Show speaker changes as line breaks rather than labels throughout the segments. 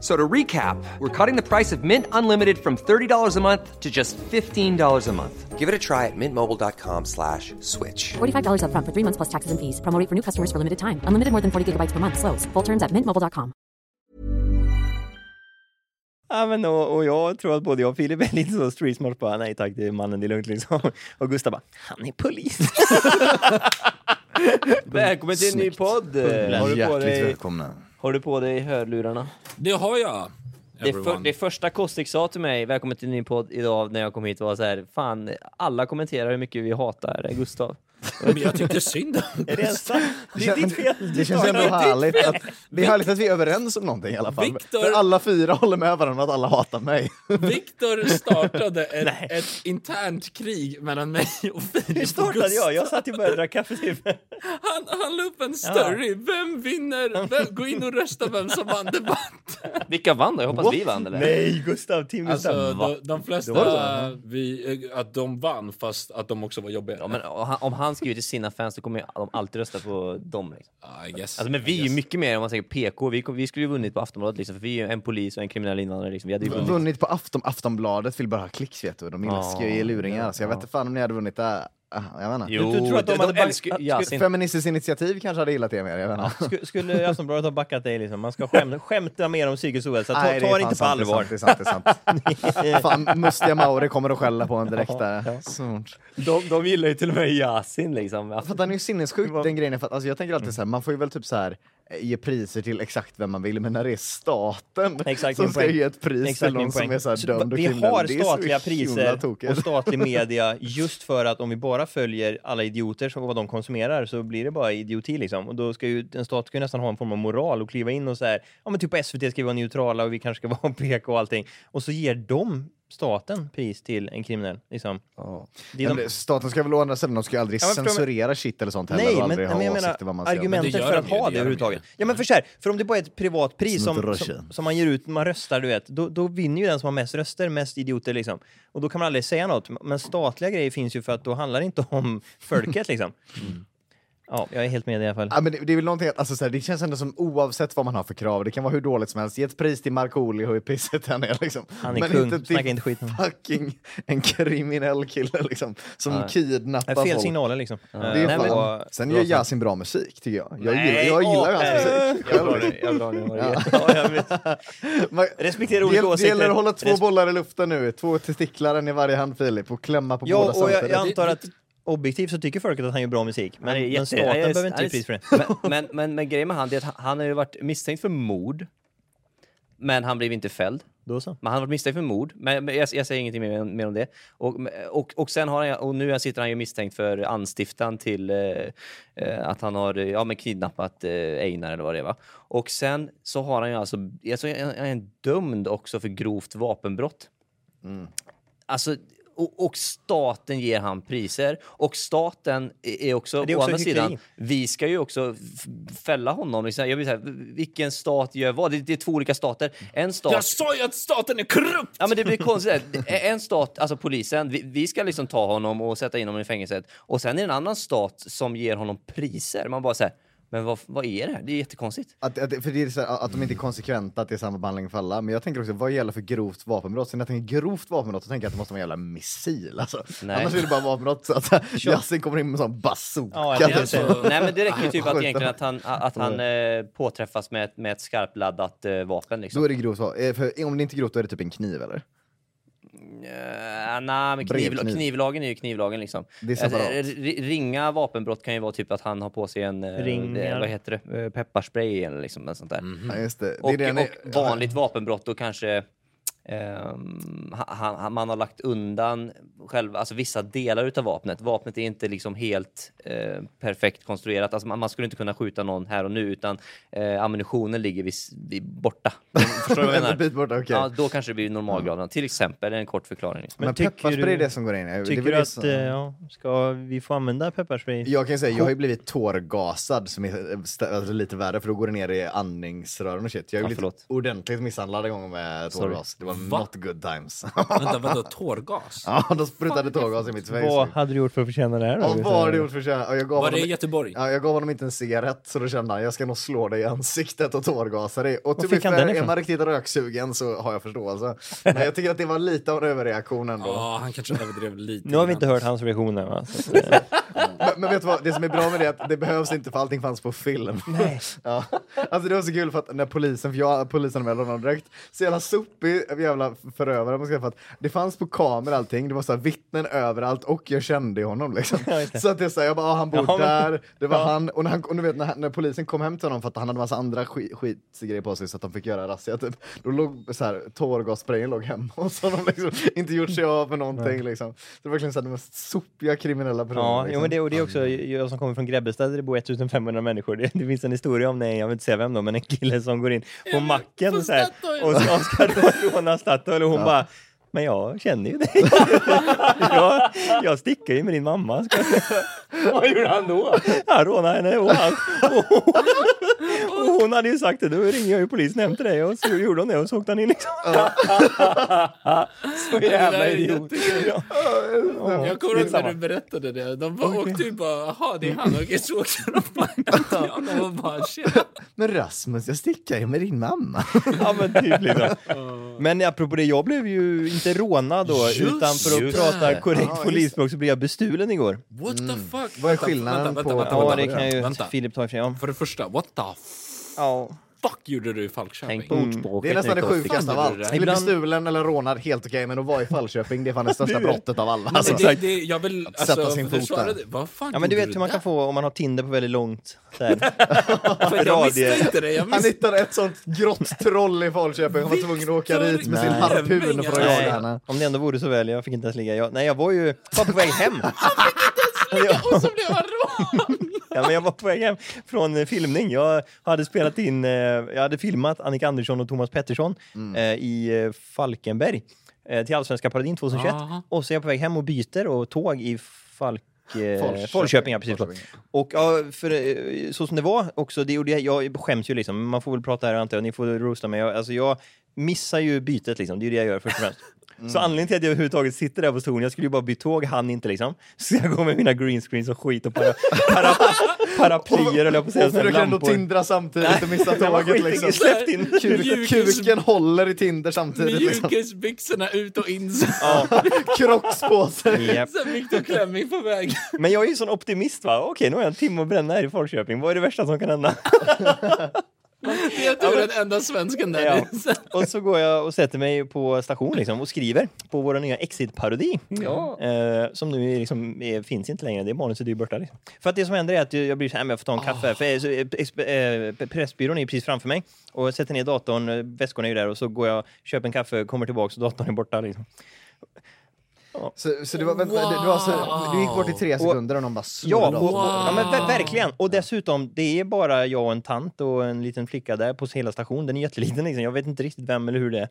F- So to recap, we're cutting the price of Mint Unlimited from $30 a month to just $15 a month. Give it a try at mintmobile.com slash switch.
$45 upfront for three months plus taxes and fees. Promo rate for new customers for limited time. Unlimited more than 40 gigabytes per month. Slows. Full terms at mintmobile.com.
Ja, men och, och jag tror att både jag och Filip är lite så street smart bara, nej tack, det är mannen, det är lugnt liksom. Och Gustav bara, han är polis. Välkommen till en ny podd! Har du, på
Hjärtligt
dig,
välkomna.
Har du på dig hörlurarna?
Det har jag.
Det, för, det första Kostik sa till mig, välkommen till ny podd idag när jag kom hit var så här, fan alla kommenterar hur mycket vi hatar Gustav.
Men jag tyckte synd om
Är det sant? Det är ditt fel!
Det känns ändå härligt att, det är härligt att vi är överens om någonting i alla fall.
Victor-
För alla fyra håller med varandra att alla hatar mig.
Viktor startade ett, ett internt krig mellan mig och Filip
Hur startade
Gustav.
jag? Jag satt ju bara och drack kaffe typ.
Han, han la upp en story. Vem vinner? Vem, gå in och rösta vem som vann debatten.
Vilka vann då? Jag hoppas vi vann eller? Nej, Gustav, Tim
Alltså,
Gustav.
de, de flesta, vi, eh, att de vann fast att de också var jobbiga.
Ja, men om han- om skriver till sina fans då kommer de alltid rösta på dem. Liksom.
I guess.
Alltså, men vi är ju mycket mer om man säger PK. Vi, kom- vi skulle ju vunnit på Aftonbladet liksom, för vi är ju en polis och en kriminell invandrare. Liksom. Vi hade ju vunnit.
Vunnit på Afton, Aftonbladet vill bara ha klicks vet du. De älskar ju luringar. Så jag vet inte fan om ni hade vunnit där. Ah, Jag vet inte.
Jo,
Du tror att de
de,
hade
älskar ju Yasin.
Feministiskt initiativ kanske hade gillat det mer. Jag vet inte.
Skulle, skulle Aftonbladet ha backat dig liksom? Man ska skämta, skämta mer om psykisk ohälsa. Ta,
Nej,
ta
är
det inte på allvar.
Det är sant, det är sant. Det är sant. fan, mustiga Mauri kommer att skälla på en direkt där. Sånt.
De, de gillar ju till och med Yasin liksom.
För att den är ju sinnessjuk den grejen. För att, alltså, jag tänker
Mm.
alltid så här, man får ju väl typ så här ge priser till exakt vem man vill, men när det är staten
Exakt
som ska
poäng.
ge ett pris
Exakt
till någon som är så här
Så
dömd och
Vi
kriminell,
har statliga priser och statlig media just för att om vi bara följer alla idioter som vad de konsumerar så blir det bara idioti liksom. Och då ska ju en stat ska ju nästan ha en form av moral och kliva in och så här, ja men typ på SVT ska vi vara neutrala och vi kanske ska vara PK och allting. Och så ger de staten pris till en kriminell. Liksom.
Men
de-
det- Staten ska väl å andra sidan, de ska ju aldrig
Ja, men
censurera shit eller sånt heller
Nej,
och
men,
aldrig
men
ha
jag menar
åsikter vad man ska
argumentet
Men
för att ha
det
det överhuvudtaget. Ja men för, så här, för om det bara är ett privat pris
Som
som, som, som man ger ut, man röstar du vet, då, då vinner ju den som har mest röster, mest idioter liksom. Och då kan man aldrig säga något. Men statliga grejer finns ju för att då handlar det inte om folket liksom. Ja, jag är helt med i alla fall.
Ja, men det, det är väl någonting, alltså, så här, det känns ändå som oavsett vad man har för krav, det kan vara hur dåligt som helst, ge ett pris till Markoolio hur pisset han är liksom.
Han är
men
kung,
inte
snacka inte skit om
fucking en kriminell kille liksom, som
Nej.
kidnappar
Det är fel
folk.
signaler liksom.
Det
Eh,
är
nej, men-
Sen gör Yasin bra musik tycker jag. Jag gillar, jag gillar
åh,
hans
nej.
musik.
Jag drar det, jag drar det. Ja. Ja, Respektera
det,
olika
det
åsikter.
gäller att hålla två
Res-
bollar i luften nu, två testiklar i varje hand Filip, och klämma på båda
Ja, och jag, jag antar att objektivt så tycker folket att han gör bra musik. Men, men
jätte-
staten
han är-
behöver inte ge pris för det.
Men, men, men, men grejen med han är att han- har ju varit misstänkt för mord. Men han blev inte fälld.
Då så.
Men han har varit misstänkt för mord. Men, men jag, jag säger ingenting mer, mer om det. Och, och, och sen har han, och nu sitter han ju misstänkt för anstiftan till eh, eh, att han har ja, men kidnappat eh, Einar eller vad det är. Va? Och sen så har han ju alltså, alltså han är dömd också för grovt vapenbrott. Alltså, och, och staten ger han priser. Och staten är också,
det är
å
också
andra
hyckleri.
sidan, vi ska ju också fälla honom. Liksom. Jag vill säga, vilken stat gör vad? Det, det är två olika stater. En stat...
Jag sa ju att staten är korrupt!
Ja men det blir konstigt. En stat, alltså polisen, vi, vi ska liksom ta honom och sätta in honom i fängelset. Och sen är det en annan stat som ger honom priser. Man bara säger Men vad, vad är det här? Det är jättekonstigt.
Att, att, för det är så här, att de inte är konsekventa, att det är samma behandling för alla. Men jag tänker också, vad gäller för grovt vapenbrott? Så när jag tänker grovt vapenbrott så tänker jag att det måste vara en jävla missil. Alltså.
Nej.
Annars är det bara vapenbrott. Så att Yasin kommer in med en sån bazooka.
Ja, säga
Alltså,
Nej men det räcker ju typ att egentligen att han, att han eh, påträffas med, ett- med ett skarpladdat eh, vapen liksom.
Då är det grovt vapen. Eh, För om det inte är grovt då är det typ en kniv eller?
Uh, nej, men kniv,
Brevkniv.
knivlagen är ju knivlagen liksom.
Det.
Eh, r- ringa vapenbrott kan ju vara typ att han har på sig en, eh,
Ringar.
eh, vad heter det, Eh, pepparspray eller liksom sånt där.
Ja, just det. det är
Och,
det
och vanligt vapenbrott då kanske ehm, han, han, man har lagt undan själva, alltså vissa delar utav vapnet. Vapnet är inte liksom helt eh, perfekt konstruerat. Alltså man, man skulle inte kunna skjuta någon här och nu utan eh, ammunitionen ligger vid, vid borta. Förstår du vad jag
En
menar?
bit borta, okej.
Ja, då kanske det blir normalgraden. Till exempel, en kort förklaring. Liksom.
Men,
Men tycker
pepparspray
du-
är det som går in.
Tycker du att,
som-
eh, ja, ska vi få använda pepparspray?
Jag kan säga, jag har ju blivit tårgasad som är alltså, lite värre för då går det ner i andningsrören och shit. Jag har
Ja,
blivit
förlåt.
ordentligt misshandlad en gång med
Sorry.
tårgas. Det var
Va?
not good times.
Vänta, vadå, tårgas?
ja, de sprutade tårgas i mitt face.
Vad hade du gjort för att förtjäna det här då?
Ja, vad har du gjort för tjäna? Och jag gav
Var det i
honom-
Göteborg?
Ja, jag gav honom inte en cigarett så då kände han jag ska nog slå dig i ansiktet och tårgasa dig. Och
den
är man riktigt röksugen så har jag förståelse. Men jag tycker att det var lite av en överreaktion ändå.
Ja, han kanske överdrev lite.
Nu har vi inte hört hans reaktioner va? Så att, eh,
Men, men vet du vad, det som är bra med det är att det behövs inte för allting fanns på film.
Nej.
Ja. Alltså det var så kul för att när polisen, för jag polisanmälde honom direkt, så jävla sopig jävla förövare, man ska för att det fanns på kamera allting, det var så här vittnen överallt och jag kände honom liksom. Så att det är så här, jag bara, ah, han bor
Ja, men-
där, det var
Ja.
han, och, när, han, och du vet när, när polisen kom hem till honom för att han hade massa andra skit, skitgrejer på sig så att de fick göra razzia typ, då låg så här, tårgassprayen låg hemma hos honom liksom, inte gjort sig av med någonting liksom. Så det var verkligen så här, de mest sopiga kriminella personer.
Ja,
liksom.
jo, men det, och det är också jag som kommer från Grebbestad där det bor 1500 människor. Det, det finns en historia om det, jag vill inte säga vem då, men en kille som går in på macken så här, och ska, ska då råna Statoil och hon bara men jag känner ju dig. jag, jag stickar ju med din mamma. Vad gjorde han då? Han rånade henne och, han, och, och hon hade ju sagt det, då ringer jag ju polisen hem till dig och så gjorde hon det och så åkte han in liksom. så jävla idiot. Ja.
Jag kommer ihåg när du berättade det. De bara åkte ju bara, jaha det är han, okej så åkte de bara och bara shit.
Men Rasmus, jag stickar ju med din mamma.
Ja men typ liksom. Men apropå det, jag blev ju inte rånad då,
Just
utan för att prata korrekt polisspråk så blev jag bestulen igår.
What the fuck?
Vad är skillnaden
vänta,
på-
vänta, vänta,
Ja, det kan ju
Vänta.
Filip ta ifrån.
För det första, what the
Ja.
fuck gjorde du i Falköping?
Tänk på ordspråket.
Det är nästan det sjukaste av allt.
det är det.
Bli
Ibland-
bestulen eller rånad, helt okej, men att vara i Falköping, det är fan det största brottet av alla. Alltså.
det, det, jag vill,
sätta
alltså,
sin
för
fot där.
Vad fan
Ja men du vet hur man kan få om man har Tinder på väldigt långt.
Jag visste inte det, jag
Han hittade ett sånt grått troll i Falköping, han var tvungen att åka dit med sin harpun för att jaga henne.
Om det ändå vore så väl, jag fick inte ens ligga. Jag, nej jag var ju var på väg hem.
Och så blev han rånad!
Ja, men jag var på väg hem från eh, filmning. Jag hade spelat in, eh, jag hade filmat Annika Andersson och Thomas Pettersson eh, i Falkenberg till Allsvenska parodin 2021.
Aha.
Och så är jag på väg hem och byter och tåg i Falk...
Falköping.
Falköping, ja precis.
Falköping.
Och ja, för, så som det var också, det gjorde jag, jag skäms ju liksom, man får väl prata här antar jag, ni får roasta mig. Jag, alltså jag missar ju bytet liksom, det är ju det jag gör först och främst. Så anledningen till att jag överhuvudtaget sitter där på stolen, jag skulle ju bara byta tåg, han inte liksom. Så jag går med mina greenscreens och skit och para, para, paraplyer eller jag på att säga,
Och försöker ändå tindra samtidigt och missa tåget liksom.
släppt in.
Kuk- Kuken håller i Tinder samtidigt liksom.
Mjukisbyxorna ut och in. Sen
Crocs på sig.
Japp.
Victor Klemming på väg.
Men jag är ju sån optimist va, okej nu har jag en timme att bränna här i Falköping, vad är det värsta som kan hända?
Det är tur den enda svensken där.
Ja. Och så går jag och sätter mig på station liksom och skriver på vår nya Exit-parodi. Eh, som nu liksom, är, finns inte längre, det manuset är ju borta. Liksom. För att det som händer är att jag blir så här, men jag får ta en kaffe. För, eh, eh, eh, Pressbyrån är precis framför mig. Och jag sätter ner datorn, eh, väskorna är ju där och så går jag, köper en kaffe, kommer tillbaka och datorn är borta. Liksom.
Så, så det var, vänta, det, det var så, du gick bort i tre sekunder och någon bara
Ja, och, ja men ver- verkligen. Och dessutom, det är bara jag och en tant och en liten flicka där på hela stationen. Den är jätteliten liksom. Jag vet inte riktigt vem eller hur det är.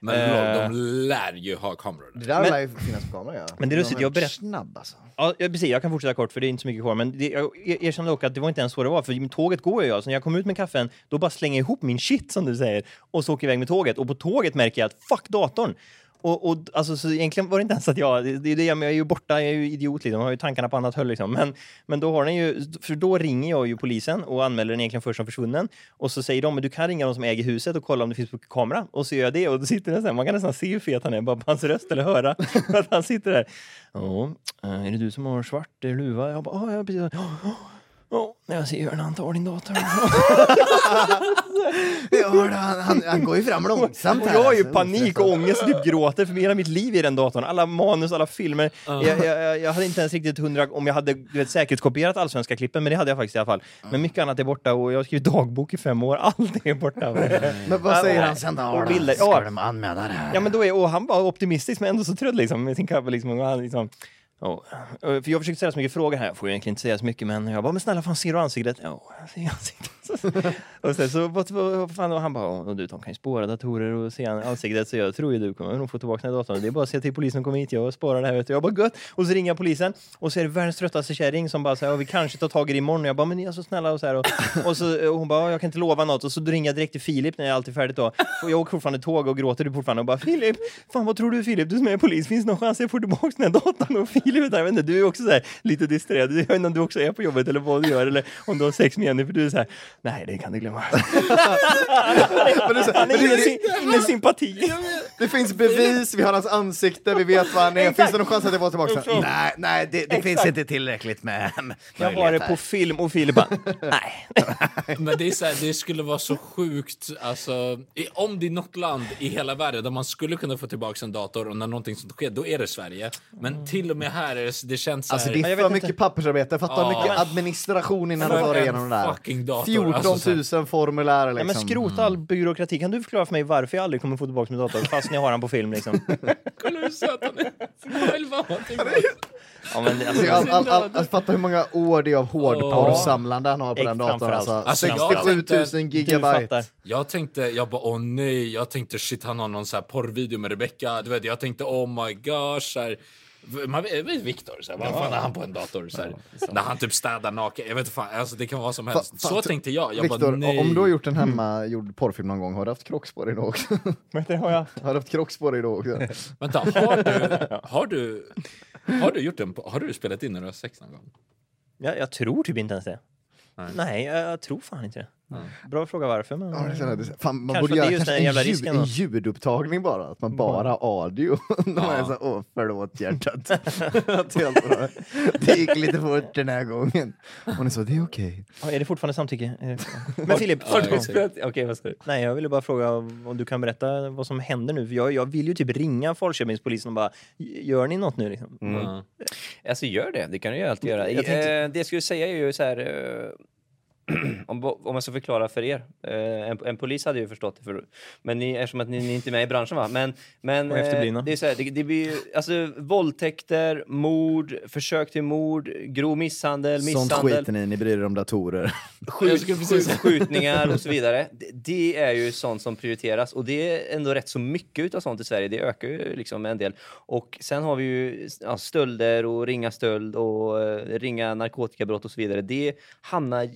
Men
Eh.
de lär ju ha kameror.
Det där
Men-
lär ju finnas på kamera ja.
Men det är lustigt,
är
jag berätt-
snabb alltså.
Ja, ja, precis. Jag kan fortsätta kort för det är inte så mycket kvar. Men det, jag erkänner dock att det var inte ens så det var. För tåget går ju. Alltså när jag kom ut med kaffen, då bara slänger jag ihop min shit som du säger och så åker jag iväg med tåget. Och på tåget märker jag att fuck datorn. Och, och alltså, så egentligen var det inte ens att jag, det, är det, men jag är ju borta, jag är ju idiot liksom, jag har ju tankarna på annat håll liksom. Men, men då har den ju, för då ringer jag ju polisen och anmäler den egentligen först som försvunnen. Och så säger de, men du kan ringa de som äger huset och kolla om det finns på kamera. Och så gör jag det och då sitter den så här, man kan nästan se hur fet han är bara på hans röst eller höra att han sitter där. Ja, eh, är det du som har svart luva? Jag bara, ja, precis. precis. Ja, Ja, jag ser hur han tar din dator.
Jag hörde, han, han, han går ju fram långsamt
Och
här,
jag har ju
alltså.
panik och ångest och typ gråter för hela mitt liv i den datorn. Alla manus, alla filmer. Jag, jag, jag hade inte ens riktigt hundra om jag hade du vet, säkerhetskopierat allsvenska klippen, men det hade jag faktiskt i alla fall. Men mycket annat är borta och jag har skrivit dagbok i fem år. Allt är borta.
Men vad säger han sen då?
Och bilder.
Ska
Ja.
de anmäla det här?
Ja, men då är, och han var optimistisk men ändå så trött liksom med sin kabel. Liksom, och han, liksom, ja. Eh, för jag försökte ställa så mycket frågor här, jag får ju egentligen inte säga så mycket men jag bara, men snälla fan ser du ansiktet? Ja, jag ser ansiktet. och sen så, vad, vad, fan, och han bara, och du de kan ju spåra datorer och se ansiktet så jag tror ju du kommer nog få tillbaka den här datorn. Det är bara att se till polisen kommer hit, jag sparar det här vet du. Jag bara gött. Och så ringer jag polisen och så är det världens tröttaste kärring som bara säger, vi kanske tar tag i det imorgon. Och jag bara, men ni är så snälla och så här. Och, och, så, och hon bara, jag kan inte lova något. Och så ringer jag direkt till Filip när jag är alltid färdigt då. Och jag åker fortfarande tåg och gråter du fortfarande och bara, Filip, fan vad tror du Filip, du som är polis, finns det någon chans jag får tillbaka den här datorn? Och Filip, är där, jag du är också så här, lite distraherad. Jag vet inte om du också är på jobbet eller vad du gör eller om du har sex med Jenny, för du är så här, nej det kan du glömma.
Men det, så-
Han
men
ingen, sy- ingen sympati.
det finns bevis, vi har hans ansikte, vi vet vad han är. Finns det någon chans att jag får tillbaka den? Nej, nej det, det finns inte tillräckligt med
Jag har det på film och Filip bara, nej.
Men det, är så här, det skulle vara så sjukt, alltså, i, om det är något land i hela världen där man skulle kunna få tillbaka en dator och när någonting sånt sker, då är det Sverige. Men till och med här är det, det känns så här,
Alltså det är för
inte.
mycket pappersarbete, fatta hur
Ja.
mycket administration innan du tar
en
igenom det där.
fucking dator,
14
alltså
000
så här-
formulär
Ja,
liksom.
men skrota all byråkrati. Kan du förklara för mig varför jag aldrig kommer få tillbaka min dator fast jag har den på film liksom?
kolla hur söt han är.
Ja, men, alltså,
Alltså, all, all, all, alltså, fatta hur många år det är av hårdporrsamlande han har på
Ägg
den datorn. Alltså,
Alltså, jag
67 000
tänkte-
du
gigabyte.
Jag tänkte, jag bara åh nej, jag tänkte shit han har någon så här porrvideo med Rebecca, du vet jag tänkte oh my gosh, så här, man vet, Viktor, så här, vad fan är han på en dator? Så här, när han typ städar naken, jag vet inte fan, alltså det kan vara vad som helst.
Fa-
så tänkte jag, jag
Viktor, om du har gjort en hemmagjord porrfilm någon gång, har du haft krocks på dig då också?
Du, har jag...
har du haft krocks på dig då också?
Vänta, har du, har du, har du gjort en, har du spelat in när du har sex någon gång?
Jag, jag tror typ inte ens det.
Nej.
Nej, jag, jag tror fan inte det. Bra fråga varför, men...
Ja, det känner. Fan, man
Kanske
borde
det är
göra
just
kanske en,
jävla
ljud,
risken
en ljudupptagning bara, att man bara har audio. När man är så åh förlåt hjärtat. Det är gick lite fort den här gången. Och ni sa, det är okej.
Ja, är det fortfarande samtycke? Är det- Men Filip,
Ja, jag ser.
Okej, vad ska du?
nej, jag ville bara fråga om du kan berätta vad som händer nu. För jag, jag vill ju typ ringa Falköpingspolisen och bara, gör ni något nu liksom?
Ja.
Alltså gör det, det kan du ju alltid göra.
Jag tänkte-
Eh, det jag skulle säga är ju så här... eh, om, om jag ska förklara för er. Eh, en, en polis hade ju förstått det, för, men ni, eftersom att ni, ni är inte är med i branschen va? Men, men eh, det är så här, det, det blir ju, alltså våldtäkter, mord, försök till mord, grov misshandel,
Sånt
misshandel,
skiter ni i, ni bryr er om datorer.
Skjut, skjutningar och så vidare. Det, det är ju sånt som prioriteras och det är ändå rätt så mycket utav sånt i Sverige. Det ökar ju liksom en del. Och sen har vi ju ja, stölder och ringa stöld och eh, ringa narkotikabrott och så vidare. Det hamnar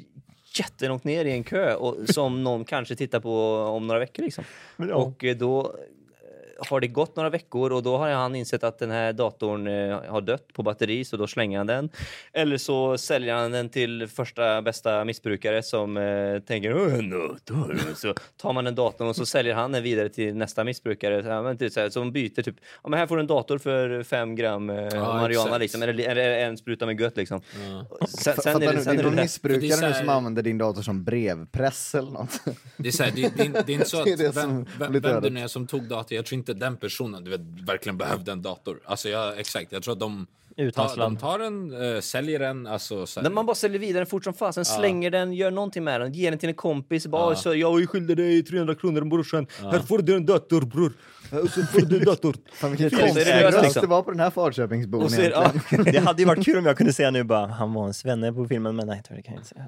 jättelångt ner i en kö och som någon kanske tittar på om några veckor liksom.
ja.
Och eh, då har det gått några veckor och då har han insett att den här datorn eh, har dött på batteri så då slänger han den. Eller så säljer han den till första bästa missbrukare som eh, tänker "Åh, en dator. Så tar man den datorn och så säljer han den vidare till nästa missbrukare. Så, här, typ, så här, som byter typ, ja men här får du en dator för fem gram eh, marijuana
exakt.
liksom, eller, eller en spruta med gött liksom.
Ja.
Sen, sen är det, sen
är
är det där.
missbrukare
det är så
nu som använder din dator som brevpress eller något.
Det är, så här, det, det, är- det är inte så att
Det är det
vem,
som
vem, vem det nu är som tog datorn, jag tror inte den personen du vet, verkligen behövde en dator. Alltså jag, exakt, jag tror att de, tar, de tar den, äh, säljer den, alltså
När man bara säljer vidare den fort som fasen, slänger den, gör någonting med den, ger den till en kompis. Bara, så, jag är skyldig dig 300 kronor brorsan. Här får du en dator bror. Och så får du en dator.
Fan vilken
Fint.
konstig
Så är det löst,
röst
liksom.
det var på den här Falköpingsbon
Och så, det- ja.
Hade ju varit kul om jag kunde säga nu bara, han var en svenne på filmen, men nej, det kan jag inte säga.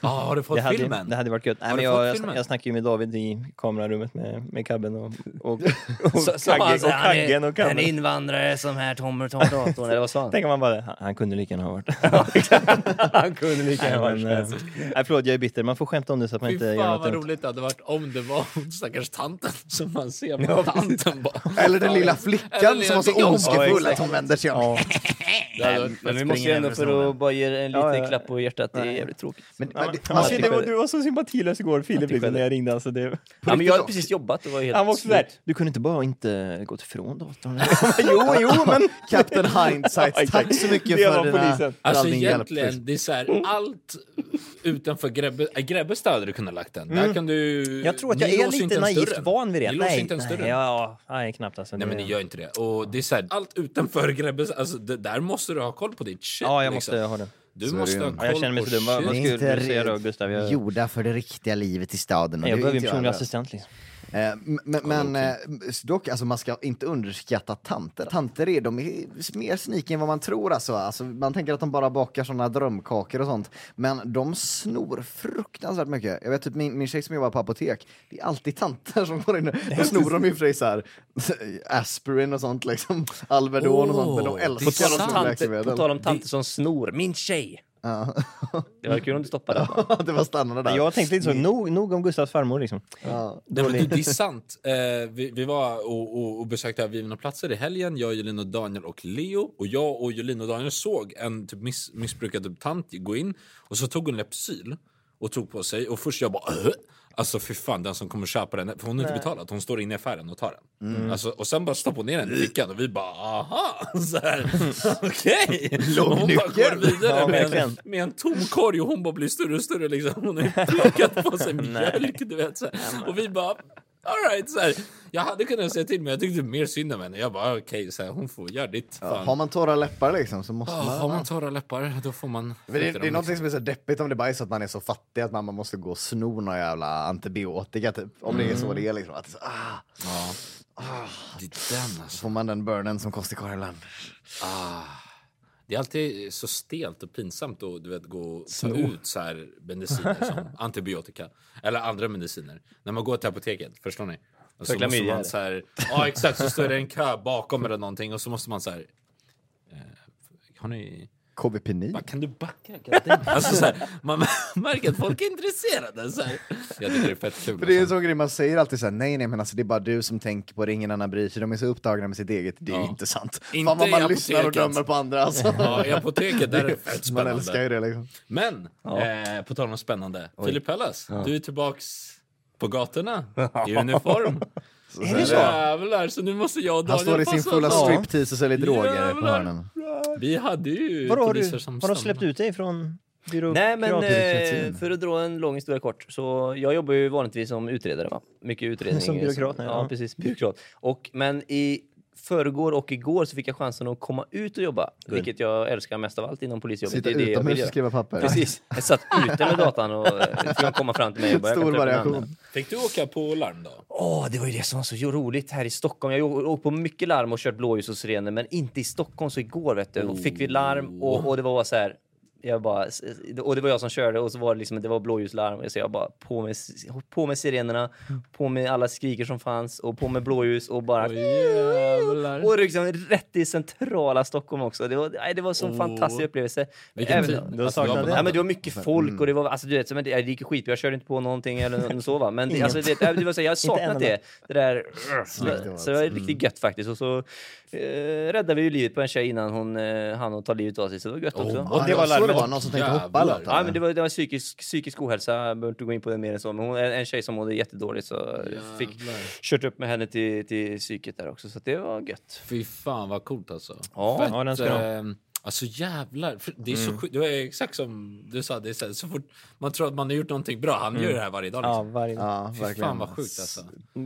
ah, har du fått
Det hade,
filmen?
det hade varit gött. Nej, men jag, jag, jag snackade ju med David i kamerarummet med, med kabben och, och, och,
Så, så han
kaggen,
så
och kaggen och
en
kabben.
invandrare som här kommer tar datorn. Eller vad sa han?
Tänk om man bara, han, han kunde lika gärna ha varit.
han kunde lika gärna
Nej,
varit svensk.
eh, nej, förlåt, jag är bitter. Man får skämta om det så att man
Fy
inte gör
fan
något
vad
dumt.
roligt det hade varit om det var stackars tanten som man ser på tanten bara.
Eller den lilla flickan som var så ondskefull att hon vänder sig om.
Men vi måste ju ändå för att bara ge en liten
Ja, ja.
klapp på hjärtat, det är jävligt tråkigt.
Men, men, det-
alltså, det var, du var så sympatilös igår Filip liksom, när jag ringde. Alltså, det,
Ja, men jag hade precis jobbat och var helt
han var också där.
slut.
Du kunde inte bara inte gått ifrån datorn. jo, jo, men...
Captain Hindsight, tack så mycket för dina,
Alltså egentligen, det är så här, allt utanför Grebbe, äh, Grebbestad hade du kunnat lagt den. Där kan du...
Mm. Jag tror att jag är lite naivt van vid det.
Ni låser inte ens
nej,
dörren.
Ja, nej, knappt alltså.
Nej
det-
men ni gör inte det. Och det är så här, allt utanför Grebbestad, alltså det, där måste du ha koll på ditt shit.
Ja, jag
liksom.
måste ha det.
Du
Så
måste
det
ha koll
Ja, jag känner mig
på
så dum. Vad, skulle du säga då, Gustav? Jag,
gjorda för det riktiga livet i staden. och
jag
det
behöver
inte
personlig assistent. Liksom.
Eh, Men, men eh, dock, alltså, man ska inte underskatta tanter. Tanter är, de är mer sneaky än vad man tror. Alltså. Alltså, man tänker att de bara bakar såna drömkakor och sånt. Men de snor fruktansvärt mycket. Jag vet typ min, min tjej som jobbar på apotek, det är alltid tanter som går in. Då snor de ju för sig så här, aspirin och sånt, liksom. Alvedon och sånt. Men de älskar att sno läkemedel.
på tal om tanter som snor, min tjej!
Ja.
Det var kul om du stoppade det.
det var stannande där.
Jag tänkte lite så, nog, nog om Gustavs farmor liksom.
Ja.
Nej, men det, det är sant. Eh, vi, vi var och, och, och besökte övergivna platser i helgen. Jag, Julin och Daniel och Leo. Och jag och Julin och Daniel såg en typ miss, missbrukad typ tant gå in och så tog hon Lepsyl och tog på sig. Och först jag bara äh? Alltså för fan, den som kommer köpa den, för hon har inte betalat, hon står inne i affären och tar den.
Mm.
Alltså, och sen bara stoppar hon ner den i fickan och vi bara aha! Här, Okej! Och Hon bara går vidare
Ja,
med, en, med en tom korg och hon bara blir större och större liksom. Hon har ju plockat på sig mjölk, du vet. Så här. Och vi bara alright, så här. Jag hade kunnat säga till men jag tyckte mer synd om henne. Jag bara okej, så här, hon får göra ditt. Fan.
Har man torra läppar liksom så måste
Ja,
man...
har man torra läppar då får man...
Men det, det är
dem,
något
liksom.
som är så deppigt om det bara är så att man är så fattig att man man måste gå och sno någon jävla antibiotika typ. Om det är så det är liksom. Att så, ah,
Ja. Det är den alltså.
får man den burnen som kostar Karlan.
Ah. Det är alltid så stelt och pinsamt att du vet, gå och ta ut så här mediciner som antibiotika eller andra mediciner. När man går till apoteket, förstår ni? Och så måste man så här, ja exakt, så står det en kö bakom eller någonting och så måste man så här, eh, har ni
KVP9?
Bara, kan du backa? Alltså, så här, man märker att folk är intresserade. Så här. Jag tycker det är fett kul.
För det är en
alltså.
sån grej man säger alltid såhär, nej nej men alltså det är bara du som tänker på det, ingen annan bryr sig, de är så upptagna med sitt eget, det är
Ja.
inte sant.
Inte
Fan vad man lyssnar och dömer på andra alltså.
Ja, I apoteket där är det fett
Man
spännande.
älskar ju det liksom.
Men, eh, på tal om spännande. Filip Pellas, du är tillbaks på gatorna i uniform.
Är det
Jävlar, så nu måste jag och
Han
Daniel
står i sin fulla
oss.
striptease och säljer droger på
Jävlar.
hörnen.
Vi hade ju
Vadå, har du,
poliser som
har de släppt ut dig från?
Nej men eh, för att dra en lång historia kort, så jag jobbar ju vanligtvis som utredare va? Mycket utredning.
Som byråkrat, nej,
ja.
ja.
precis, byråkrat. Och, men i förrgår och igår så fick jag chansen att komma ut och jobba, vilket jag älskar mest av allt inom polisjobbet.
Sitta
det är
utomhus och skriva papper.
Precis, jag satt ute med datan och eh, fick komma fram till mig och börja
Stor variation.
Fick du åka på larm då?
Åh, det var ju det som var så roligt här i Stockholm. Jag har åkt på mycket larm och kört blåljus och sirener, men inte i Stockholm. Så igår vet du, och fick vi larm och, och det var så här. Jag bara, och det var jag som körde och så var det liksom, det var blåljuslarm. Så jag bara på med, på med sirenerna, på med alla skriker som fanns och på med blåljus och bara...
Jävlar.
Och liksom rätt i centrala Stockholm också. Det var, nej, det var en sån
Oh.
fantastisk upplevelse.
Vilken
Även-
tid.
du har
Alltså,
saknat det?
Ja, men det var mycket folk och det var, alltså du vet, det, det gick ju skit. Jag körde inte på någonting eller så va. Men det, alltså, det, det var så, jag har saknat det. Det där, så,
var
så det var riktigt gött faktiskt. Och så eh, räddade vi ju livet på en tjej innan hon eh, hann ta livet av sig. Så det var gött också.
Oh,
Ja,
det var larmet.
Var någon som tänkte hoppa eller
Ja,
något,
men det var, det var psykisk, psykisk ohälsa, jag behöver inte gå in på det mer än så. Men hon är en tjej som mådde jättedåligt så fick kört upp med henne till, till psyket där också. Så det var gött.
Fy fan vad coolt alltså.
Ja,
Fett,
ja, den ska de ha.
eh, Alltså jävlar, För det är så sjukt. Det var exakt som du sa, det är så, här, så fort man tror att man har gjort någonting bra, han gör det här varje dag.
Ja,
Liksom.
varje
Ja,
Fy
verkligen.
fan vad sjukt alltså.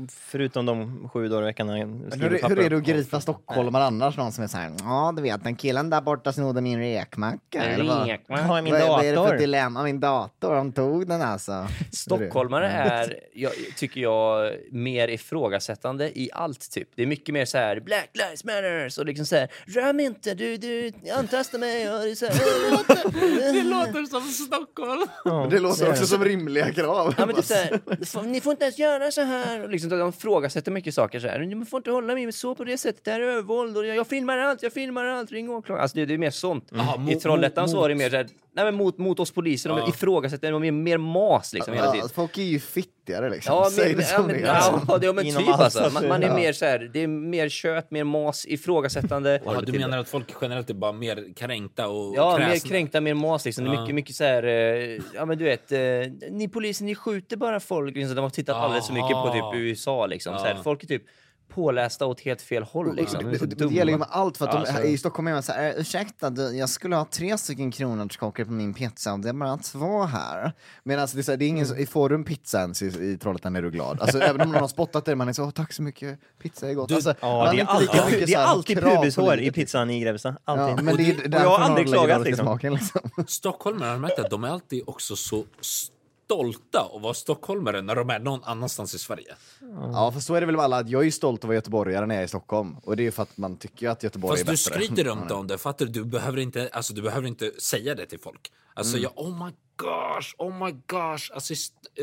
Förutom de sju dagar i veckan skriver
hur, hur är det att gripa stockholmare annars? Någon som är såhär, ja du vet den killen där borta snodde min räkmacka. eller vad?
Ja, min
vad, vad är det för
dator.
dilemma? Min dator, de tog den alltså.
Stockholmare är, jag, tycker jag, mer ifrågasättande i allt typ. Det är mycket mer så här Black lives matters och liksom så här rör mig inte, du, du, testa mig. Och det, är så här,
Det låter som Stockholm.
Det låter också som rimliga krav.
Ja, men det är så här, "Fan, ni får inte ens göra så här. Liksom, de ifrågasätter mycket saker. Så här. Man får inte hålla mig så på det sättet. Det här är övervåld. Och jag, jag filmar allt, jag filmar allt. Ring åklagaren. Alltså, det, det är mer sånt.
Jaha,
I Trollhättan så var det mer så här, nej, men mot, mot oss poliser. De
Ja.
ifrågasätter. De är mer mas liksom, hela
Ja,
tiden.
folk är ju fittigare liksom.
Ja,
Säg
men,
det
ja,
som
men,
är.
ja,
alltså.
ja, det- men
Inom
typ
allt,
alltså. Man, man är
ja.
mer så här, det är mer kött, mer mas, ifrågasättande.
Ja, du menar att folk generellt är bara mer kränkta och
Ja, mer
kräsna?
kränkta, mer mas liksom.
Ja.
mycket, mycket så här, eh, ja men du vet, eh, ni poliser ni skjuter bara folk. Liksom, de har tittat alldeles för mycket på
Aha.
typ USA liksom. Så här,
Ja.
folk är typ pålästa åt helt fel håll liksom. De så
Det, det, det gäller ju med allt för att de,
Alltså.
i Stockholm är man såhär, ursäkta du, jag skulle ha tre stycken kronärtskockor på min pizza och det är bara två här. Men alltså det är, så här, det är ingen,
Mm.
så- får du en pizza ens i, i Trollhättan är du glad. Alltså även om någon har spottat det, man är så, "Åh, tack så mycket, pizza är gott. Alltså,
Ja, det är alltid,
mycket
det
så
är
här
alltid pubishår i pizzan i Grebbestad.
Ja,
Alltid.
men det, är
och
därför
jag har
man
aldrig klagat liksom.
Smaken, liksom.
Stockholmare har märkt att de är alltid också så stolta att vara stockholmare när de är någon annanstans i Sverige.
Ja, för så är det väl med alla, att jag är ju stolt att vara göteborgare när jag är i Stockholm. Och det är ju för att man tycker att Göteborg
Fast
är
du
bättre.
skryter runt om det, fattar du? Du behöver inte, alltså, du behöver inte säga det till folk. Alltså
Mm.
jag, oh my gosh, oh my gosh. Alltså,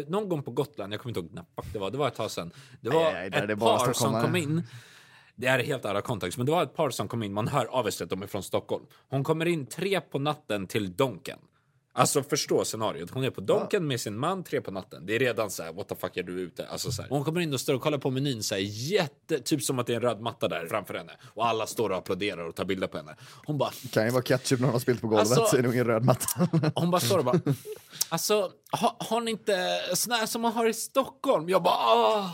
någon gång på Gotland, jag kommer inte ihåg när det var, det var ett tag sedan. Det var
Nej, nej, det
ett
bara
par som kom in. Det är helt alla kontext, men det var ett par som kom in. Man hör avest att de är från Stockholm. Hon kommer in tre på natten till Donken. Alltså förstå scenariot. Hon är på Donken med sin man tre på natten. Det är redan så här, what the fuck är du ute? Alltså så här. Hon kommer in och står och kollar på menyn så här, jätte, typ som att det är en röd matta där framför henne. Och alla står och applåderar och tar bilder på henne. Hon bara,
kan ju vara ketchup när någon har spilt på golvet,
Alltså-
så är det ingen röd matta.
hon bara står och bara, alltså har, har ni inte såna här som man har i Stockholm? Jag bara, ah.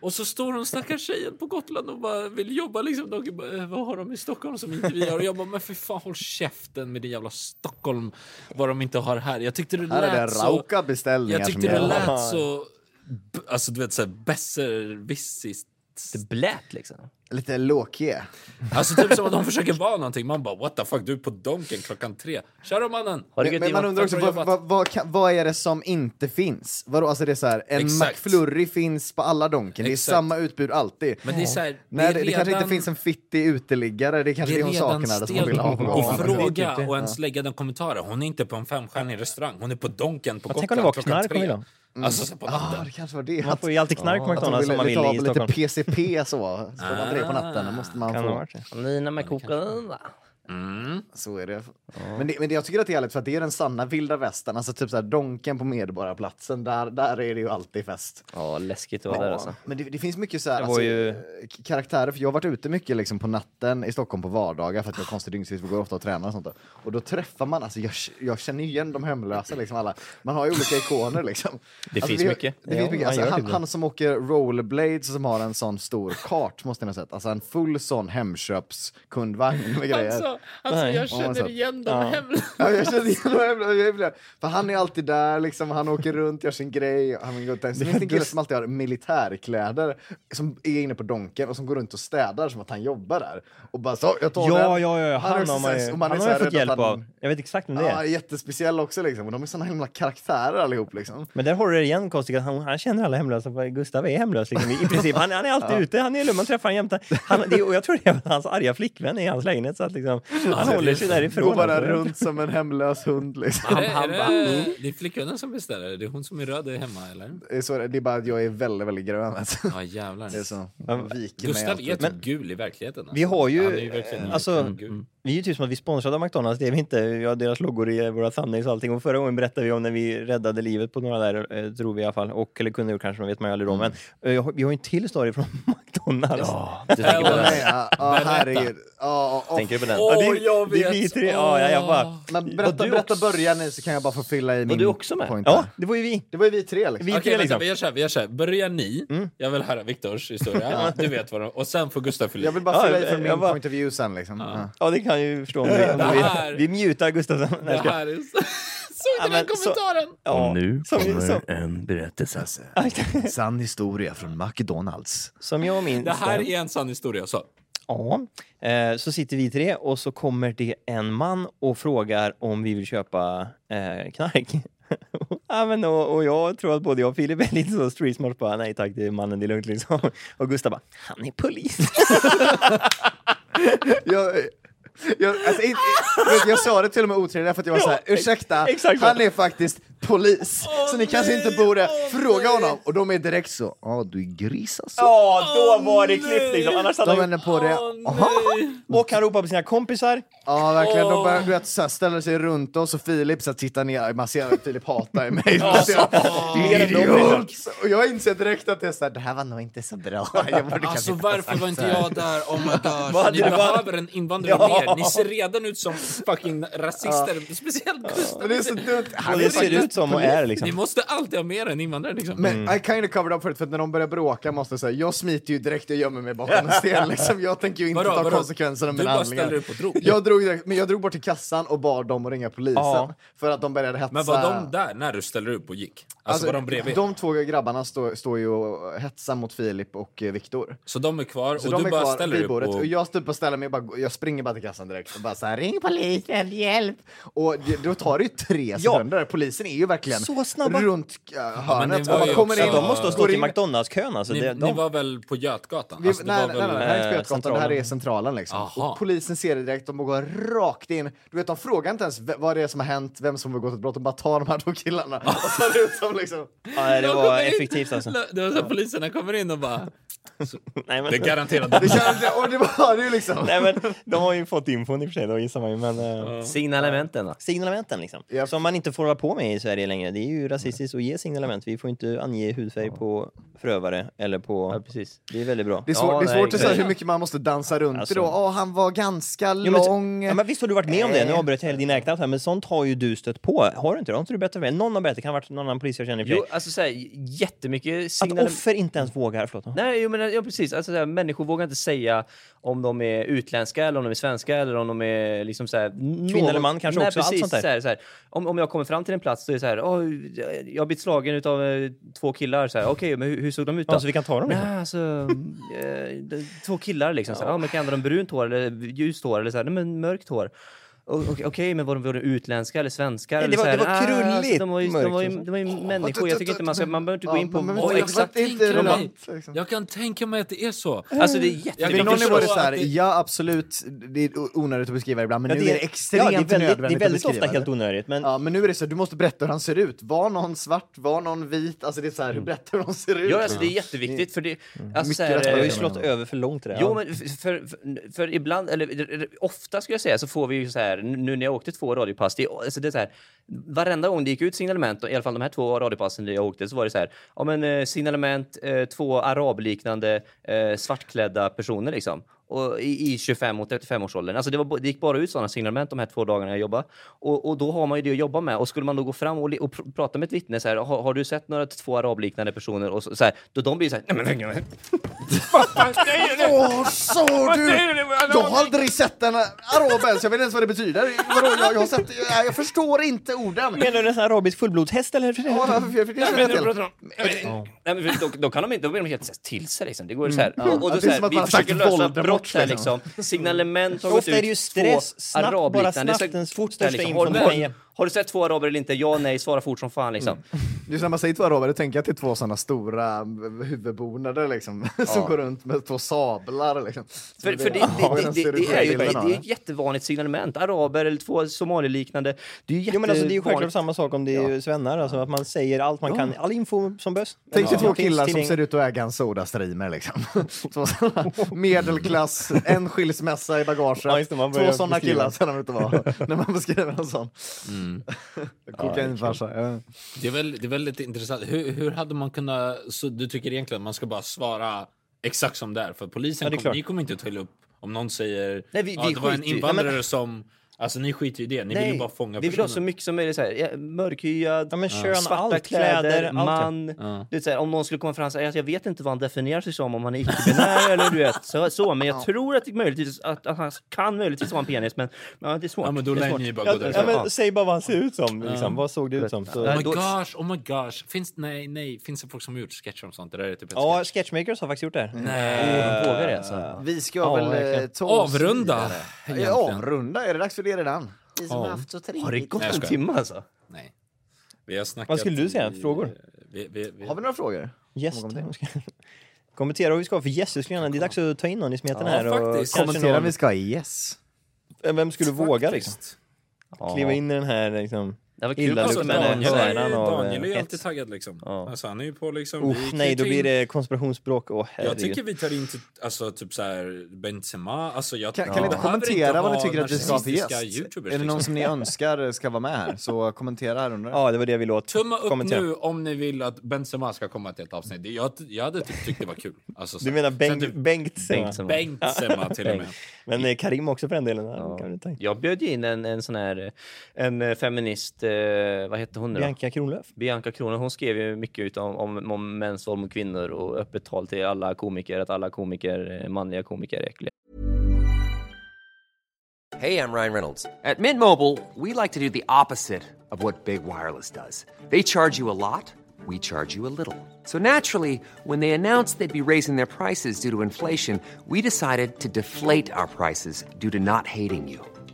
Och så står hon stackars tjejen på Gotland och bara vill jobba liksom. De bara, "Eh, vad har de i Stockholm som inte vi har? Och jag bara, men för fan håll käften med din jävla Stockholm. Vad de inte har här. Jag tyckte det
Här är det
lät så...
rauka beställningar
Jag
som
tyckte det
gäller.
lät så... Alltså du vet såhär besserwissigt.
Det blät liksom.
Lite låkie.
Alltså typ som att de försöker vara någonting. Man bara what the fuck, du är på Donken klockan tre. Kör då mannen!
Men, man undrar också, vad, vad, vad, vad är det som inte finns? Vadå, alltså det är så här, en
Exakt.
McFlurry finns på alla Donken, det är
Exakt.
samma utbud alltid.
Men det är så här, det,
det,
är
det kanske inte
redan-
finns en fittig uteliggare, det är kanske
Det
det,
är
hon
redan
saknar som hon vill ha
Det är
fråga
typ det.
och ens lägga den kommentaren. Hon är inte på en femstjärnig restaurang. Hon är på Donken på
om
Gotland
det
klockan
knark hon
tre.
vill ha.
Alltså så på
Ah, det kanske var det.
Man får ju alltid knark på McDonalds som man vill
ha
i
lite
Stockholm.
PCP så, så det på natten, då måste man
Kan ha
få.
Nina med Coca-Cola.
Så är det. Men, det, men det, jag tycker att det är härligt för att det är den sanna vilda västern, alltså typ så här Donken på Medborgarplatsen, där, där är det ju alltid fest.
Ja, läskigt att vara där alltså.
Men det, det finns mycket så här,
Det var
alltså,
ju-
karaktärer, för jag har varit ute mycket liksom på natten i Stockholm på vardagar för att jag har konstig dygnsrytm, vi går ofta och tränar och sånt där. Och då träffar man, alltså jag, jag känner igen de hemlösa liksom alla. Man har ju olika ikoner liksom.
Det
alltså,
finns
vi-
mycket.
Det
Ja,
finns mycket. Alltså, han,
typ
han som åker rollerblades som har en sån stor kart måste ni ha sett. Alltså en full sån Hemköpskundvagn med grejer.
Alltså, alltså
Nej.
jag
Ja,
känner
så.
igen de
Ja.
hemlösa.
Ja, jag känner igen jag blir- För han är alltid där, liksom, han åker runt, gör sin grej. Han vill gå. Sen finns det en kille som alltid har militärkläder, som är inne på Donken och som går runt och städar som att han jobbar där. Och bara så, jag tar
Ja,
den.
ja, ja, han
också
har man ju
och man
han har fått hjälp
han-
av. Jag vet exakt vem det
Ja,
är.
jättespeciell också liksom. Och de är såna himla karaktärer allihop liksom.
Men där har du det igen konstigt, att han, han känner alla hemlösa. för Gustav är hemlös liksom, i, princip. Han, han är alltid ute, han är lugn, man träffar honom jämt. Han, det, och jag tror det är hans arga flickvän i hans lägenhet. Så att liksom, han håller sig därifrån.
Går bara runt som en hemlös hund liksom.
Är det, är
han
det, det är flickvännen som beställer? Det är hon som är röd hemma eller?
Det är, så, det är bara att jag är väldigt, väldigt grön. Alltså.
Ja jävlar.
Det är så.
Gustav är typ gul i verkligheten. Alltså.
Vi har ju, alltså. Vi är ju typ som att vi sponsrade av McDonalds, det är vi inte. Vi har deras loggor i våra thumbnails och allting. Och förra gången berättade vi om när vi räddade livet på några där, eh, tror vi i alla fall. Och, eller kunde gjort kanske, man vet man ju aldrig då. Men eh, vi har ju en till story från McDonalds.
Du tänker på
Ja,
det?
Nej, ja, ja, herregud. Ja, ja,
Tänker du på den?
Åh,
Ja, det-
jag
det är
vet!
vi tre. Ja, ja, jag bara-.
Men
Var
berätta,
du
berätta
också-
börja nu så kan jag bara få fylla i min
du också med?
point.
Ja,
där.
det var ju vi.
Det var ju vi tre liksom.
Vi
Okej,
tre
vänta,
liksom.
vi gör så här, vi gör så här. Börjar ni, jag vill höra Viktors historia, du vet vad de, och sen får Gustav fylla i.
Jag vill bara
Ja,
fylla i
jag-
från min
bara-
point of view sen liksom. Ja.
Ja, det kan jag ju förstå. Om vi, om
Det
vi,
här-
vi mutar Gustafsson. Nej,
Det
ska-
här är så... Såg du
Ja,
den
men så-
kommentaren?
Ja, som, som,
en berättelse.
Sann historia från McDonalds.
som jag minns
Det här är en sann historia. Så.
Ja, eh, så sitter vi tre och så kommer det en man och frågar om vi vill köpa eh, knark. ja, men, och, och jag tror att både jag och Filip är lite så street smart bara nej tack, det är mannen, det är lugnt liksom. Och Gustav bara, han är polis.
Jag, Jag, alltså, du, jag sa det till och med otrevligt för att jag var såhär, ursäkta,
exakt.
han är faktiskt polis, så ni kanske inte borde fråga honom. Och de är direkt så, ja du är gris alltså.
Ja, då var det klippt liksom. Annars
De vänder på det.
Och han ropar på sina kompisar.
Ja verkligen, de börjar, du vet, så här, ställer sig runt oss och Filip så här, tittar ner, man ser att Filip hatar mig. Idiot! Och jag inser direkt att det är såhär, det här var nog inte så bra.
Alltså varför var inte
så här.
jag där? Oh my gosh. Ni behöver en invandrare mer. Ni ser redan ut som fucking rasister. Speciellt Gustav.
Det är så dumt. Han är faktiskt
ut som och är liksom.
Ni måste alltid ha mer än invandrare liksom.
Men I kind of covered up för det, för att när de börjar bråka måste jag säga, jag smiter ju direkt och gömmer mig bakom en sten liksom. Jag tänker ju inte
Vadå,
ta
vadå?
konsekvenserna av
Du
mina
bara
handlingar.
ställde upp och drog.
Jag drog direkt, men jag drog bort till kassan och bad dem att ringa polisen.
Ja.
För att de började hetsa.
Men var de där när du ställde upp och gick? Alltså, var de bredvid?
de två grabbarna står står ju och hetsar mot Filip och eh, Viktor.
Så de är kvar
Så
och
de
du
är
bara
kvar
ställer upp
bordet
och...
och jag står och ställer mig och bara, jag springer bara till kassan direkt och bara så här, ring polisen, hjälp! Och då tar det ju tre sekunder, polisen är ju verkligen
Så snabba.
runt äh, hörnet
ju
kommer
också-
in.
De måste ha stått i McDonalds-kön alltså.
Ni,
Det,
ni
de,
var väl på Götgatan?
Vi,
Alltså,
nej, nej, nej, nej, det här är
eh,
inte på Götgatan, det här är
centralen.
liksom. Och polisen ser det direkt, de går rakt in. Du vet, de frågar inte ens vad det är som har hänt, vem som har begått ett brott, de bara tar de här två killarna och tar ut dem liksom.
ja, det
De
var effektivt alltså.
Det var så här, poliserna kommer in och bara...
Nej, men,
Det är garanterat
Det känns, och det var det liksom.
nej, men de har ju fått infon i och för sig, då gissar man ju. Men, uh,
Signalementen då?
signalementen liksom.
Japp.
Som man inte får hålla på med i Sverige längre. Det är ju rasistiskt att ge signalement. Vi får inte ange hudfärg på förövare eller på...
Ja, precis.
Det är väldigt bra.
Det är svårt,
Ja,
det är
nej,
svårt att säga hur mycket man måste dansa runt
Alltså-
det då. Åh, han var ganska
Ja, men,
lång.
ja, men visst har du varit med om det? Nu
Eh.
avbröt jag hela din räknat här, men sånt har ju du stött på. Har du inte det? Har inte du berättat för mig? Någon har berättat, det kan ha varit någon annan polis jag känner och för
Jo, alltså såhär, jättemycket
Att
signalement.
offer inte ens vågar, förlåt.
Nej, jo, men, ja, precis. Alltså, såhär, människor vågar inte säga om de är utländska eller om de är svenska eller om de är liksom såhär...
Kvinna eller man kanske
Nej,
också, allt
precis,
sånt där.
Såhär, såhär. Om, om jag kommer fram till en plats så är det såhär, oh, jag har blivit slagen av eh, två killar. Såhär, Okej, men hur, hur såg de ut då?
Ja, så vi kan ta dem liksom.
Nej, alltså, eh, två killar liksom. Ja. Ja, men kan de brunt hår eller ljust hår eller så här, nej, men mörkt hår? Okej, okej, men var de, var de utländska eller svenskar?
Nej, det var-
så här,
det var
"Ah,
krulligt
alltså, de var ju, de var ju,
mörkt,
de var ju människor. Jag tycker inte man ska, man behöver inte gå in på vad
men-
exakt.
liksom.
Jag kan tänka mig att det är så.
Alltså det är jättemycket.
någon är det så här, ja absolut, det är onödigt att beskriva ibland, men
Ja,
nu
det
är det extremt
ja, det är väldigt, det
nödvändigt
är väldigt
att beskriva
ofta helt onödigt, men
Ja, men nu är det så, du måste berätta hur han ser ut. Var någon svart, var någon vit? Alltså det är så här, hur berättar du hur de ser ut?
Ja, alltså det är jätteviktigt för det... Alltså, så
Mycket
har ju slått över för långt det där.
Jo,
Ja.
men för ibland, eller ofta skulle jag säga, så får vi ju så här, nu när jag åkte två radiopass, det, alltså det är så här, varenda gång det gick ut signalement, i alla fall de här två radiopassen jag åkte, så var det så här, ja men eh, signalement, eh, två arabliknande eh, svartklädda personer liksom. Och i, i 25 och 35 årsåldern. Alltså det, var, det gick bara ut sådana signalement de här två dagarna jag jobbade. Och, och då har man ju det att jobba med. Och skulle man då gå fram och, och pr- prata med ett vittne så här, har, har du sett några två arabliknande personer? Och så, så här, då de blir så här, nej men nej, nej,
Åh, så du! Jag har aldrig sett en arab ens, jag vet inte ens vad det betyder. Vadå, jag, jag, har sett, jag, jag förstår inte orden.
Menar du en sån arabisk fullblodshäst eller?
Ja, för
för då, kan de inte, då blir de helt till sig liksom. Det går så här. Och, och
Mm. Ja,
då
det är
så här,
som att
vi
man har sagt
försöker lösa Brott här
liksom.
liksom. Signalement har gått
Ofta är det ju
ut,
stress, snabbt, bara snabbt, den fort
där,
största
liksom. Har,
du
sett två araber eller inte? Ja, nej, svara fort som fan liksom.
Just när man säger två araber, då tänker jag till två sådana stora huvudbonader liksom, som går runt med två sablar. Liksom.
För, för det,
har
det, det, det, det är ju det är ett jättevanligt signalement. Araber eller två somaliliknande. Det är ju
Jo men alltså det är ju självklart samma sak om det är svennar, alltså att man säger allt man kan, all info som behövs.
Tänk dig
Ja.
två killar som ser ut att äga en Sodastreamer liksom. Medelklass, en skilsmässa i bagaget.
Ja,
två sådana killar ser de ut att vara, när man beskriver en sån. Kokainfarsa. ja.
Det är, väl, det är väldigt intressant. Hur, hur hade man kunnat... Så du tycker egentligen att man ska bara svara exakt som det är? För polisen,
Ja, det är
kom, ni kommer inte att ta upp om någon säger...
Nej, vi-
det var en
skiter ju-
invandrare som... Alltså ni skiter ju i det. Ni vill ju bara fånga
vi vill ha
personen.
så mycket som möjligt. Så här, ja, mörkhyad,
Ja, men kön,
svarta
allt,
kläder,
kläder, allt,
man.
Ja.
Du vet, så här, om någon skulle komma fram och säga jag vet inte vad han definierar sig som, om han är icke-binär eller du vet, så, så. Men jag tror att, det möjligtvis, att, att han kan möjligtvis vara en penis, men ja, det är svårt.
Ja, men då lär ni bara
Ja,
gå
ja,
därifrån.
men säg bara vad han ser ut som, liksom. vad såg det ut som? Så.
Oh
Nej,
my gosh, oh my gosh. Finns, nej, nej. Finns det folk som har gjort sketcher om sånt? Det där är typ ett
Ja,
sketch.
Sketchmakers har faktiskt gjort det.
Nej.
Vågar det alltså.
Vi ska
Ja,
väl eh, ta oss
Avrunda.
Ja, avrunda, är det dags för det redan? Vi som
Ja.
har haft så trevligt.
Har det gått
Nej, jag
en
skojar.
timme alltså?
Nej. Vi har snackat
Vad skulle du säga?
i-
Frågor?
Vi, vi, vi,
Har vi några frågor?
Gäst. Kommentera vad vi ska, för Jesus skulle gärna, det är dags att ta in någon i smeten
Ja,
här. Och
faktiskt.
kanske
Kommentera om
någon-
vi ska ha yes.
Vem skulle våga liksom?
Faktiskt.
Kliva in i den här liksom...
Det var kul
Alltså,
Daniel,
är, Daniel är ju
eh,
alltid taggad liksom.
Ja.
Alltså, han är ju på liksom...
Uff,
vi
nej, då blir det konspirationsspråk. Åh,
Jag tycker vi tar in typ, alltså, typ så här Benzema. Alltså, jag,
Kan, kan ni kommentera vad ni tycker att vi ska ha för gäst? Är det någon
liksom.
som ni önskar ska vara med här? Så kommentera här under.
Ja, det var det jag ville åt.
Tumma upp
Kommentera.
nu om ni vill att Benzema ska komma till ett avsnitt. Jag, jag hade typ tyckt det var kul. Alltså, så-
Du menar Bengt,
typ
Bengt Sema?
Bengtsson.
Benzema till och med.
Men eh, Karim också för den delen. Ja. Vi.
Jag bjöd ju in en, en sån här en eh, feminist, vad hette hon nu?
Bianca Kronlöf.
Bianca Kronlöf, hon skrev ju mycket om, om, om mäns våld mot kvinnor och öppet tal till alla komiker att alla komiker, eh, manliga komiker är äckliga.
Hey, I'm Ryan Reynolds. At Mint Mobile, we like to do the opposite of what Big Wireless does. They charge you a lot, we charge you a little. So naturally, when they announced they'd be raising their prices due to inflation, we decided to deflate our prices due to not hating you.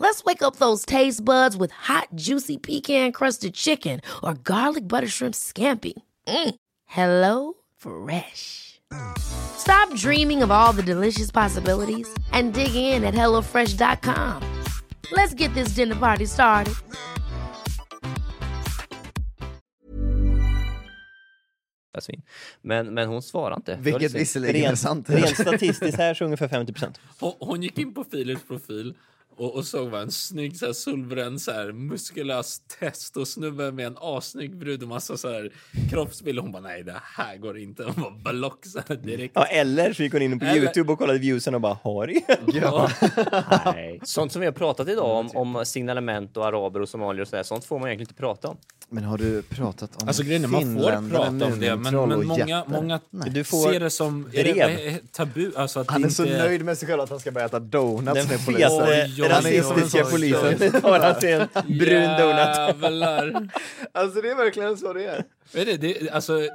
Let's wake up those taste buds with hot, juicy pecan-crusted chicken or garlic butter shrimp scampi. Mm. Hello Fresh. Stop dreaming of all the delicious possibilities and dig in at HelloFresh.com. Let's get this dinner party started.
Svin. Men, men hon svarade inte. Det var
Vilket
lite synd.
visserligen är sant.
rent statistiskt här så ungefär 50 procent.
Hon, hon gick in på Filips profil och, och såg vad en snygg så här, solbränd så här, muskulös testosnubbe med en assnygg brud och massa så här, kroppsbild. Hon bara nej det här går inte. Hon bara block så här, direkt.
Ja, eller så gick hon in på
Eller-
Youtube och kollade viewsen och bara Harry.
Ja.
Nej. Sånt som vi har pratat idag om, om signalement och araber och somalier och sådär, sånt får man egentligen inte prata om.
Men har du pratat om
Alltså grejen är, man får prata om det, men, men många, många
Du får
ser det som är det, är tabu. Alltså att
Han
det
är så
inte...
nöjd med sig själv att han ska börja äta donuts
Den
med polisen.
fetaste
Oj, oj,
Han är som en
rasistiska polisen tar sig en brun donut.
Alltså det är verkligen så det är.
Vet du, det, alltså,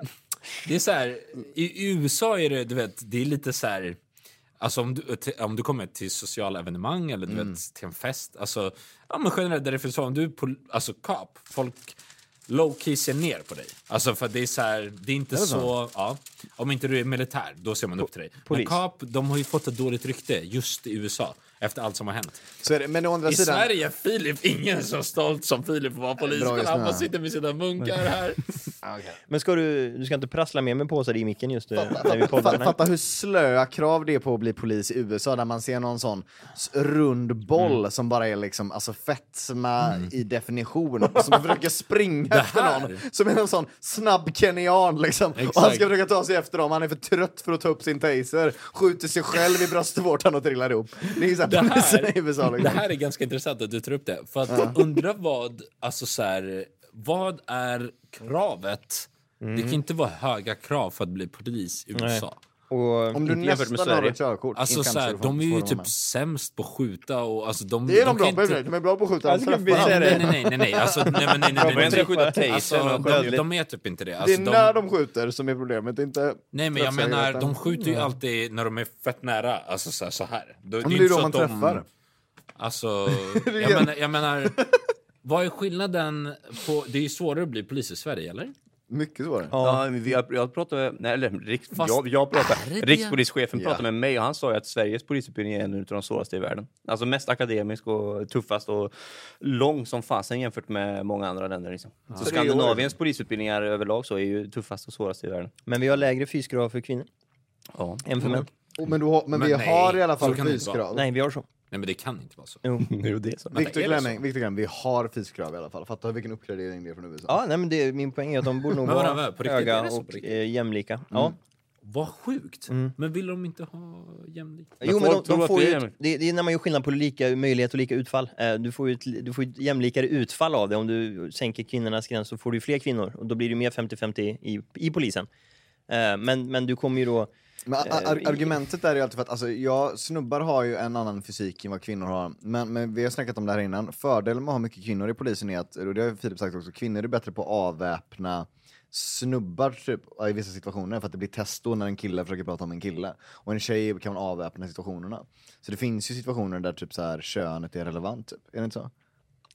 det är så här, i USA är det, du vet, det är lite så här, alltså om du, till, om du kommer till sociala evenemang eller du vet, till en fest, alltså, ja men generellt där det finns så, om du är pol, alltså folk low-key ser ner på dig. Alltså för det är så här, det är inte så, ja, om inte du är militär, då ser man upp till dig.
polis.
Men cop, de har ju fått ett dåligt rykte just i USA, efter allt som har hänt.
Så är det. Men å andra
I
sidan,
Sverige är Filip ingen så stolt som Filip att vara polis,
Bra
men
just
han
nu,
bara sitter med sina munkar här.
Men ska du, du ska inte prassla med mig påsar i micken just när vi poddar?
Fatta, fatta hur slöa krav det är på att bli polis i USA där man ser någon sån rund boll
Mm.
som bara är liksom alltså fetma i definition och som försöker springa efter
här.
någon som är en sån snabb kenyan liksom. Och han
Exakt.
ska försöka ta sig efter dem, han är för trött för att ta upp sin taser, skjuter sig själv i bröstvårtan och trillar ihop. Det är
Det här-
poliserna i USA
Det
liksom.
här är ganska intressant att du tar upp det. För att undra vad, alltså så här, vad är kravet? Det kan inte vara höga krav för att bli polis i USA.
Och
Om du nästan har ett körkort,
Alltså så här, de är ju typ
med.
sämst på att skjuta och alltså de...
Det är de bra
kan
på,
inte-
de är bra på att skjuta de träffar.
säga
Nej, nej, nej, nej, nej, alltså, nej, men nej, nej, nej, nej,
inte skjuta
Alltså, de, de är typ inte det.
Det
Alltså,
är när de skjuter som är problemet, inte
Nej men jag menar, de skjuter ju alltid när de är fett nära, alltså så här. Så här. Ju
det är
inte
då
så
man
att de-
träffar.
Alltså, jag menar, jag menar, vad är skillnaden på, det är ju svårare att bli polis i Sverige eller?
Mycket svårare.
Ja, men vi, jag, jag pratade, nej, eller riks,
Fast
jag, jag pratade, rikspolischefen
Ja.
pratade med mig och han sa ju att Sveriges polisutbildning är en av de svåraste i världen. Alltså mest akademisk och tuffast och lång som fasen jämfört med många andra länder. Liksom. Så
Tre
Skandinaviens polisutbildningar överlag så är ju tuffast och svårast i världen.
Men vi har lägre fyskrav för kvinnor
Ja.
än för män.
Oh, men, du har, men,
Men
vi
nej,
har i alla
så
fall fyskrav.
Nej, vi har så.
Nej men det kan inte vara så.
Jo.
Jo, det är så.
Viktor
är det
Glemming,
så?
Viktor Glemming, vi har fyskrav i alla fall. Fatta vilken uppgradering det är från USA.
Ja, nej, men det, min poäng är att de borde nog
Men vadå,
vara
på riktigt? Är
höga
det så på
och
riktigt?
eh, jämlika. Ja.
Vad sjukt! Men vill de inte ha jämlikt?
Jo, men
folk
de,
tror
de
att
får
det
ju,
är
ett- det, det är när man gör skillnad på lika möjlighet och lika utfall. Eh, Du får ju ett, du får ju ett jämlikare utfall av det. Om du sänker kvinnornas gräns så får du ju fler kvinnor och då blir det mer 50-50 i, i polisen. Eh, Men, men du kommer ju då
Men ar- ar- argumentet där är ju alltid för att alltså, jag, snubbar har ju en annan fysik än vad kvinnor har. Men, men vi har snackat om det här innan. Fördelen med att ha mycket kvinnor i polisen är att, och det har Filip sagt också, kvinnor är bättre på att avväpna snubbar typ, i vissa situationer för att det blir testo när en kille försöker prata om en kille. Och en tjej kan avväpna situationerna. Så det finns ju situationer där typ så här, könet är relevant, typ. är det inte så?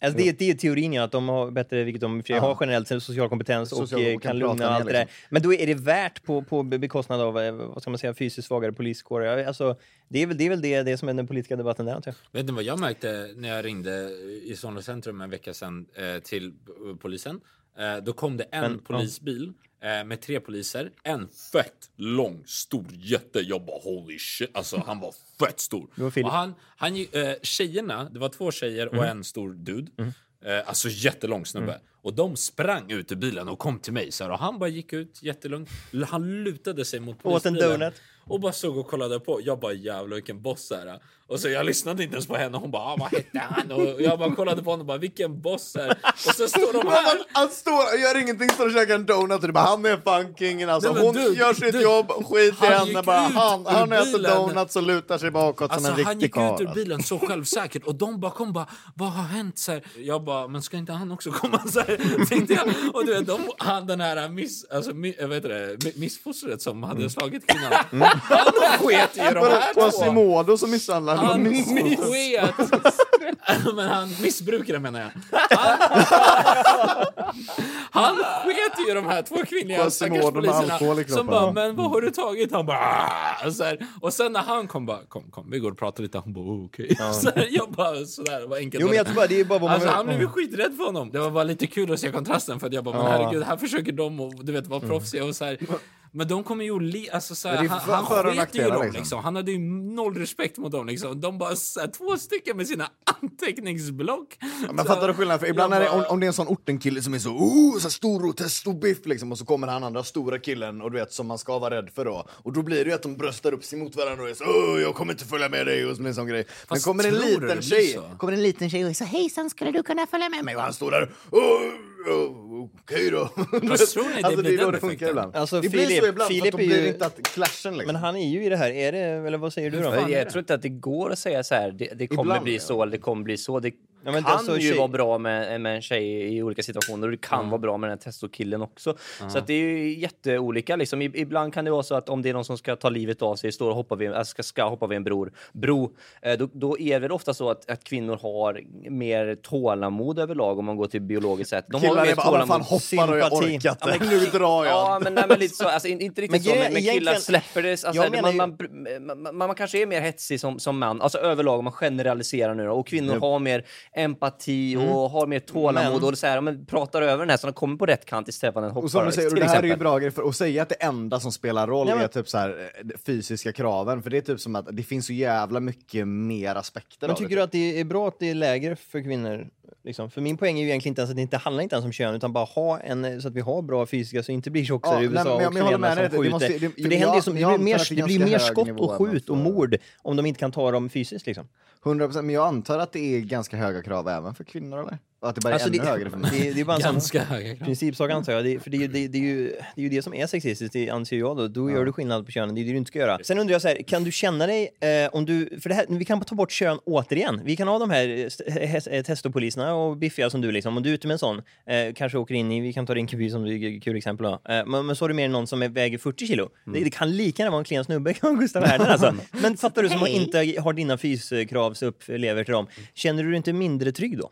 Alltså det, det är teorin ja, att de har bättre, vilket de och
Ja.
har generellt, social kompetens och
Social-
eh,
och
kan
kan
lugna och allt det där.
liksom.
Men då är det värt på, på bekostnad av, eh, vad ska man säga, fysiskt svagare poliskår. Ja, Alltså, det är väl det, är väl det, det som är den politiska debatten där antar jag.
Vet ni vad jag märkte när jag ringde i Solna centrum en vecka sedan eh, till polisen? Eh, då kom det en
Men, ja.
polisbil eh, med tre poliser. En fett lång, stor jätte. Jag bara holy shit. Alltså han var fett stor. Och han, han, eh, tjejerna, det var två tjejer och
Mm.
en stor dude. Eh, alltså jättelång snubbe. Och de sprang ut ur bilen och kom till mig. Så här, och han bara gick ut jättelugnt. Han lutade sig mot
Åt en
polisbilen
donut.
och bara såg och kollade på. Jag bara jävlar vilken boss är det? Och så jag lyssnade inte ens på henne. Hon bara ah, vad hette han? Och jag bara kollade på honom och bara vilken boss är Och så står de här.
Han, han står, gör ingenting, står och käkar en donut och det bara, han är fan kingen alltså.
Nej,
Hon
du,
gör sitt
du,
jobb, skit i
han
henne bara.
ut
Han, han äter donuts och lutar sig bakåt
Alltså
som en
han
riktig
gick ut
karl.
ur bilen så självsäkert och de bara kom bara vad har hänt? Så här, jag bara men ska inte han också komma? Så här, tänkte jag. Och du vet de, han den här miss, alltså, mi, heter det, mi- missfostret som hade slagit kvinnan. Han sket i de här två.
Quasimodo som misshandlar
Han sket. Men han missbrukade menar jag. Han, han sket ju de här två kvinnliga stackars. Som bara, men vad har du tagit? Han bara, "Ah." så här. Och sen när han kom bara, kom, kom, vi går och pratar lite. Han bara, okej. Så här, jag bara, sådär, vad enkelt
Jo
var
men jag
det.
tror bara det är bara vad man
Alltså han blev ju skiträdd för honom. Det var bara lite kul att se kontrasten för att jag bara, men herregud, här försöker de och, du vet, vara proffsiga och så här. Men de kommer ju li, alltså så här,
Men
han, han sket ju dem
liksom.
liksom. Han hade ju noll respekt mot dem liksom. De bara så här, två stycken med sina anteckningsblock.
Men fattar du skillnaden? För ibland är det, om, om det är en sån ortenkille som är så, oh, så här stor och testobiff liksom, och så kommer han andra stora killen och du vet som man ska vara rädd för då. Och då blir det ju att de bröstar upp sig mot varandra och är så, oh, jag kommer inte följa med dig och en sån grej. Men
Fast
kommer en liten tjej, kommer en liten tjej och är så, hejsan skulle du kunna följa med mig? Och han står där, oh, okej då.
Tror ni det
alltså,
blir
är då det funkar ibland.
Alltså,
det blir
Filip-
så ibland,
Filip
för att
är
blir
ju-
det inte att clashen liksom.
Men han är ju i det här, är det, eller vad säger du då?
jag
det?
tror inte att det går att säga så här, det, det kommer
Ibland,
bli
ja.
så eller det kommer bli så. Det
Ja, men
kan
alltså,
ju
tjej-
vara bra med, med en tjej i olika situationer och det kan vara bra med den här testokillen också. Så att det är ju jätteolika. Liksom. Ibland kan det vara så att om det är någon som ska ta livet av sig, står och hoppar vid, alltså ska, ska hoppa vid en bror, bro, eh, då, då är det ofta så att, att kvinnor har mer tålamod överlag om man går till biologiskt sett. De har
Killar
mer
bara, "Ah, vad fan hoppar och jag orkar
Ja,
inte.
men-
Nu drar jag.
Ja, men, nej, men lite så. Alltså, in- inte riktigt
Men
så, men, men killar släpper det. Alltså,
menar
man, man, man, man, kanske är mer hetsig som, som man, alltså överlag om man generaliserar nu och kvinnor har mer empati och har mer tålamod
Men-
och så här, men pratar över den här så de kommer på rätt kant istället för att den hoppar.
Och som du säger, och
till
det här är ju
exempel.
bra grejer för att säga att det enda som spelar roll
Nej, men-
är typ så här eh, fysiska kraven, för det är typ som att det finns så jävla mycket mer aspekter
Men
av
tycker
det.
du att det är bra att det är lägre för kvinnor? Liksom? För min poäng är ju egentligen inte ens att det inte handlar inte ens om kön, utan bara ha en, så att vi har bra fysiska, så inte blir tjockisar
Ja,
i USA
men
och
men jag med dig,
som
det måste- det-
För det
jag-
händer ju som, det
jag
blir mer,
det
det blir mer skott och skjut och
för-
mord om de inte kan ta dem fysiskt liksom.
100% men jag antar att det är ganska höga krav även för kvinnor eller? Att det bara är
Alltså,
ännu
det,
högre
det, det är bara en sån
Ganska höga
principsak antar jag. Det, för det, är ju- det, det, är ju, det är ju det som är sexistiskt, det anser jag då. Då gör du skillnad på könen, det är det du inte ska göra. Sen undrar jag så här, kan du känna dig, eh, om du, för det här, vi kan ta bort kön återigen. Vi kan ha de här eh, hes- eh, testopoliserna och biffiga som du liksom, om du är ute med en sån, eh, kanske åker in i, vi kan ta Rinkeby som ett kul exempel då. Eh, men, men så har du med någon som är, väger 40 kilo. Det, det kan lika gärna vara en klen snubbe, kan Gustav Werner alltså. Men fattar du, som inte har dina fyskrav så upplever till dem, känner du dig inte mindre trygg då?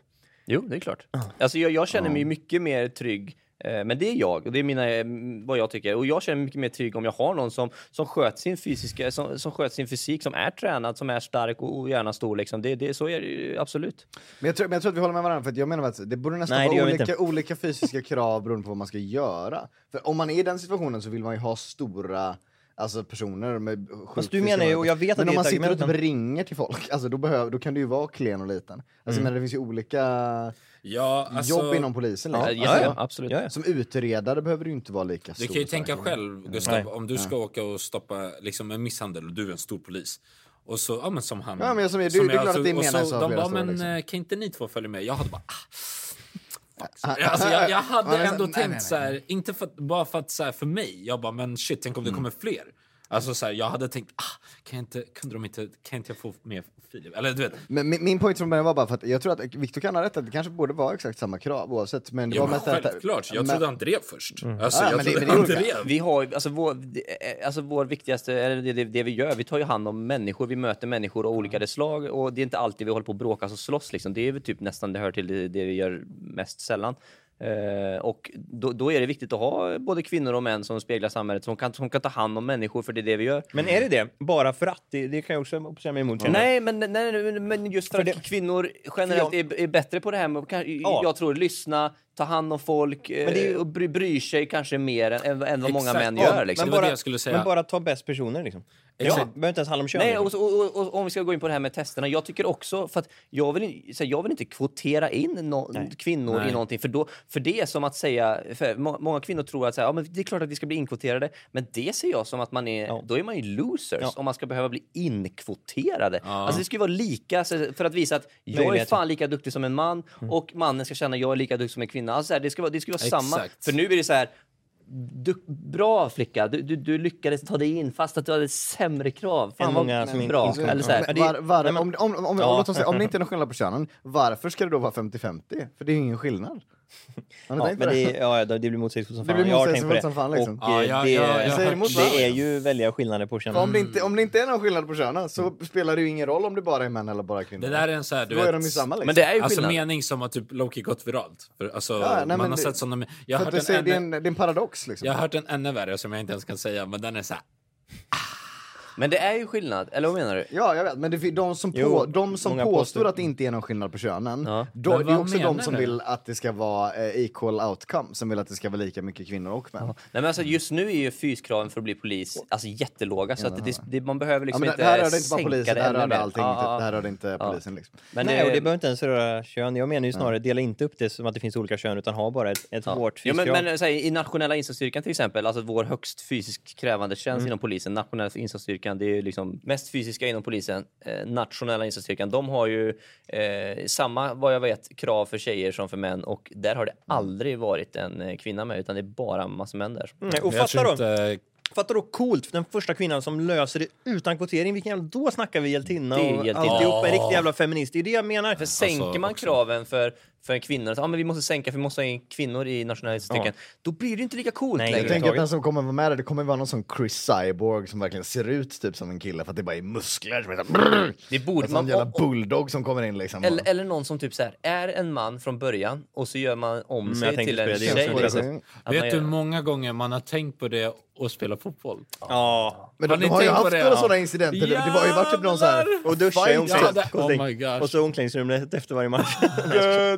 Jo, det är klart. Alltså, jag, jag känner mig mycket mer trygg eh, men det är jag och det är mina, eh, vad jag tycker. Och jag känner mig mycket mer trygg om jag har någon som, som sköter sin fysiska, som, som sköter sin fysik, som är tränad, som är stark och, och gärna stor. Liksom. Det, det, så är det ju absolut.
Men jag, tror, men jag tror att vi håller med varandra, för att jag menar att det borde nästan
Nej,
vara olika, olika fysiska krav beroende på vad man ska göra. För om man är i den situationen så vill man ju ha stora Alltså personer med sjukt
Fast du menar ju, och jag vet att
Men
det
om
är
man
ett
sitter och typ ringer till folk, alltså då, behöver, då kan du ju vara klen och liten. Alltså men det finns ju olika
Ja, alltså,
jobb inom polisen.
Ja,
Liksom.
ja,
Alltså,
ja, absolut.
Ja, ja.
Som utredare behöver du inte vara lika stor.
Du kan ju tänka
stark.
själv, Gustav,
Nej.
om du ska åka och stoppa liksom, en misshandel och du är en stor polis. Och så, ja men som han.
Ja, men som är- det- det är
jag,
det är
och
menar så
så,
att
De
flera
bara,
står,
men
liksom.
eh, kan inte ni två följa med? Jag hade bara, ah. Alltså, jag, jag hade
Ja, det är så-
ändå
nej,
tänkt
nej, nej.
så här, inte för, bara för att så här, för mig, jag bara men shit, tänk om det kommer fler. Alltså så här, jag hade tänkt, ah, kan, jag inte, kunde de inte, kan inte jag få med Filip? Eller du vet,
Men min, min point från början var bara för att jag tror att Viktor kan ha rätt att det kanske borde vara exakt samma krav oavsett. Men det
ja,
var
men
mest att-
självklart. Jag
men-
trodde han drev först. Alltså,
Ja,
jag
men det-
trodde
men det är
han
olika.
drev.
Vi har alltså vår, alltså vår viktigaste, eller det, det, det vi gör, vi tar ju hand om människor, vi möter människor av olika slag och det är inte alltid vi håller på att bråkas och slåss liksom. Det är väl typ nästan, det hör till det, det vi gör mest sällan. Eh, och då, då är det viktigt att ha både kvinnor och män som speglar samhället, som kan, som kan ta hand om människor, för det är det vi gör.
Men är det det? Bara för att? Det, det kan jag också opponera mig emot. jag.
Nej, men, nej, men just för,
För
att
det-
kvinnor generellt är, är bättre på det här med kan-
Ja.
jag tror, lyssna, ta hand om folk
Men det är ju-
eh, och bry, bryr sig kanske mer än, än, vad många män
Ja,
gör. Liksom.
Men bara,
det jag skulle säga.
men bara ta bäst personer liksom. Ja, det behöver inte ens handla om kön.
Nej,
liksom.
och, och, och, och om vi ska gå in på det här med testerna. Jag tycker också, för att jag vill, så här, jag vill inte kvotera in no, kvinnor
Nej.
i någonting. För, då, för det är som att säga, för må, många kvinnor tror att så här, ja, men det är klart att vi ska bli inkvoterade. Men det ser jag som att man är,
Ja.
då är man ju losers
Ja.
om man ska behöva bli inkvoterade. Alltså det ska ju vara lika, så- för att visa att jag är fan lika duktig som en man
Mm.
och mannen ska känna att jag är lika duktig som en kvinna. Alltså, så här, det ska vara, det ska vara samma. För nu är det så här, du, bra flicka, du, du, du lyckades ta dig in fast att du hade sämre krav. Fan
Än
vad
många som
bra. Eller så här,
var, var, om,
Ja.
om det inte är någon skillnad på könen, varför ska det då vara 50-50? För det är ju ingen skillnad.
Ja, men
det?
det, ja, det blir motsägelsefullt som
Det
fan.
blir
tänkt på
motsägelsefullt
det.
som fan, liksom.
Och
Ja, ja,
det,
det.
det är ju väldiga skillnader på könen.
om, det inte, om det inte är någon skillnad på könen så spelar det ju ingen roll om det bara är män eller bara kvinnor.
Det där är en så här, du
då är
vet,
de ju samma liksom.
Men det är ju
Alltså
skillnad.
mening som har typ Loki gått viralt. För, alltså,
Ja, nej,
man har
det-
sett sådana... Jag har hört
det,
en,
säger, det, är en, det är en paradox liksom.
jag har hört en ännu värre som jag inte ens kan säga, men den är så här.
Men det är ju skillnad, eller vad menar du?
Ja, jag vet, men det, de som,
Jo,
på, de som påstår
påstår.
att det inte är någon skillnad på könen,
Ja.
då, det är också de som
du?
vill att det ska vara eh, equal outcome, som vill att det ska vara lika mycket kvinnor och män.
Nej, men alltså, just nu är ju fyskraven för att bli polis alltså, jättelåga, så att det, det, man behöver
Ja,
liksom
men det,
inte
det här inte bara
sänka
polisen, det här rörde allting.
Ja,
Det här
ja.
rörde inte
Ja.
polisen liksom.
Men
Nej,
det-
och det behöver inte ens röra kön. Jag menar ju snarare, dela inte upp det som att det finns olika kön, utan ha bara ett, ett
Ja.
hårt
ja, men, men här, I nationella insatsstyrkan till exempel, alltså vår högst fysiskt krävande tjänst
Mm.
inom polisen, nationella insatsstyrkan, det är liksom mest fysiska inom polisen. Eh, nationella insatsstyrkan, de har ju eh, samma, vad jag vet, krav för tjejer som för män och där har det aldrig varit en eh, kvinna med, utan det är bara massa män där.
Mm, och
Jag
fatta då,
tror inte,
fatta då coolt, den första kvinnan som löser det utan kvotering, vilken jävla, då snackar vi hjältinna
Det är
och alltihopa, en riktig jävla feminist. Det är det jag menar.
För sänker
Alltså,
man
också.
kraven för, för en kvinna, att ah, men vi måste sänka för vi måste ha in kvinnor i nationella insatsstyrkan, då blir det inte lika coolt
Nej,
Jag
längre.
tänker att den som kommer vara med där, det kommer vara någon sån Chris Cyborg som verkligen ser ut typ som en kille för att det bara är muskler som är så här, brrr.
Det borde
En sån
man...
jävla
och- och-
bulldog som kommer in liksom.
Eller, eller någon som typ så här, är en man från början och så gör man om
jag
sig till en
det
tjej. Liksom. Att
vet du hur många gånger man har tänkt på det och spela fotboll?
Ja.
Men
Har
de, de har ju haft några
ja?
sådana incidenter. Det var ju varit typ någon så här...
Och duscha i
Ja,
omklädningsrummet.
oh.
Och så omklädningsrummet efter varje match.
Ja,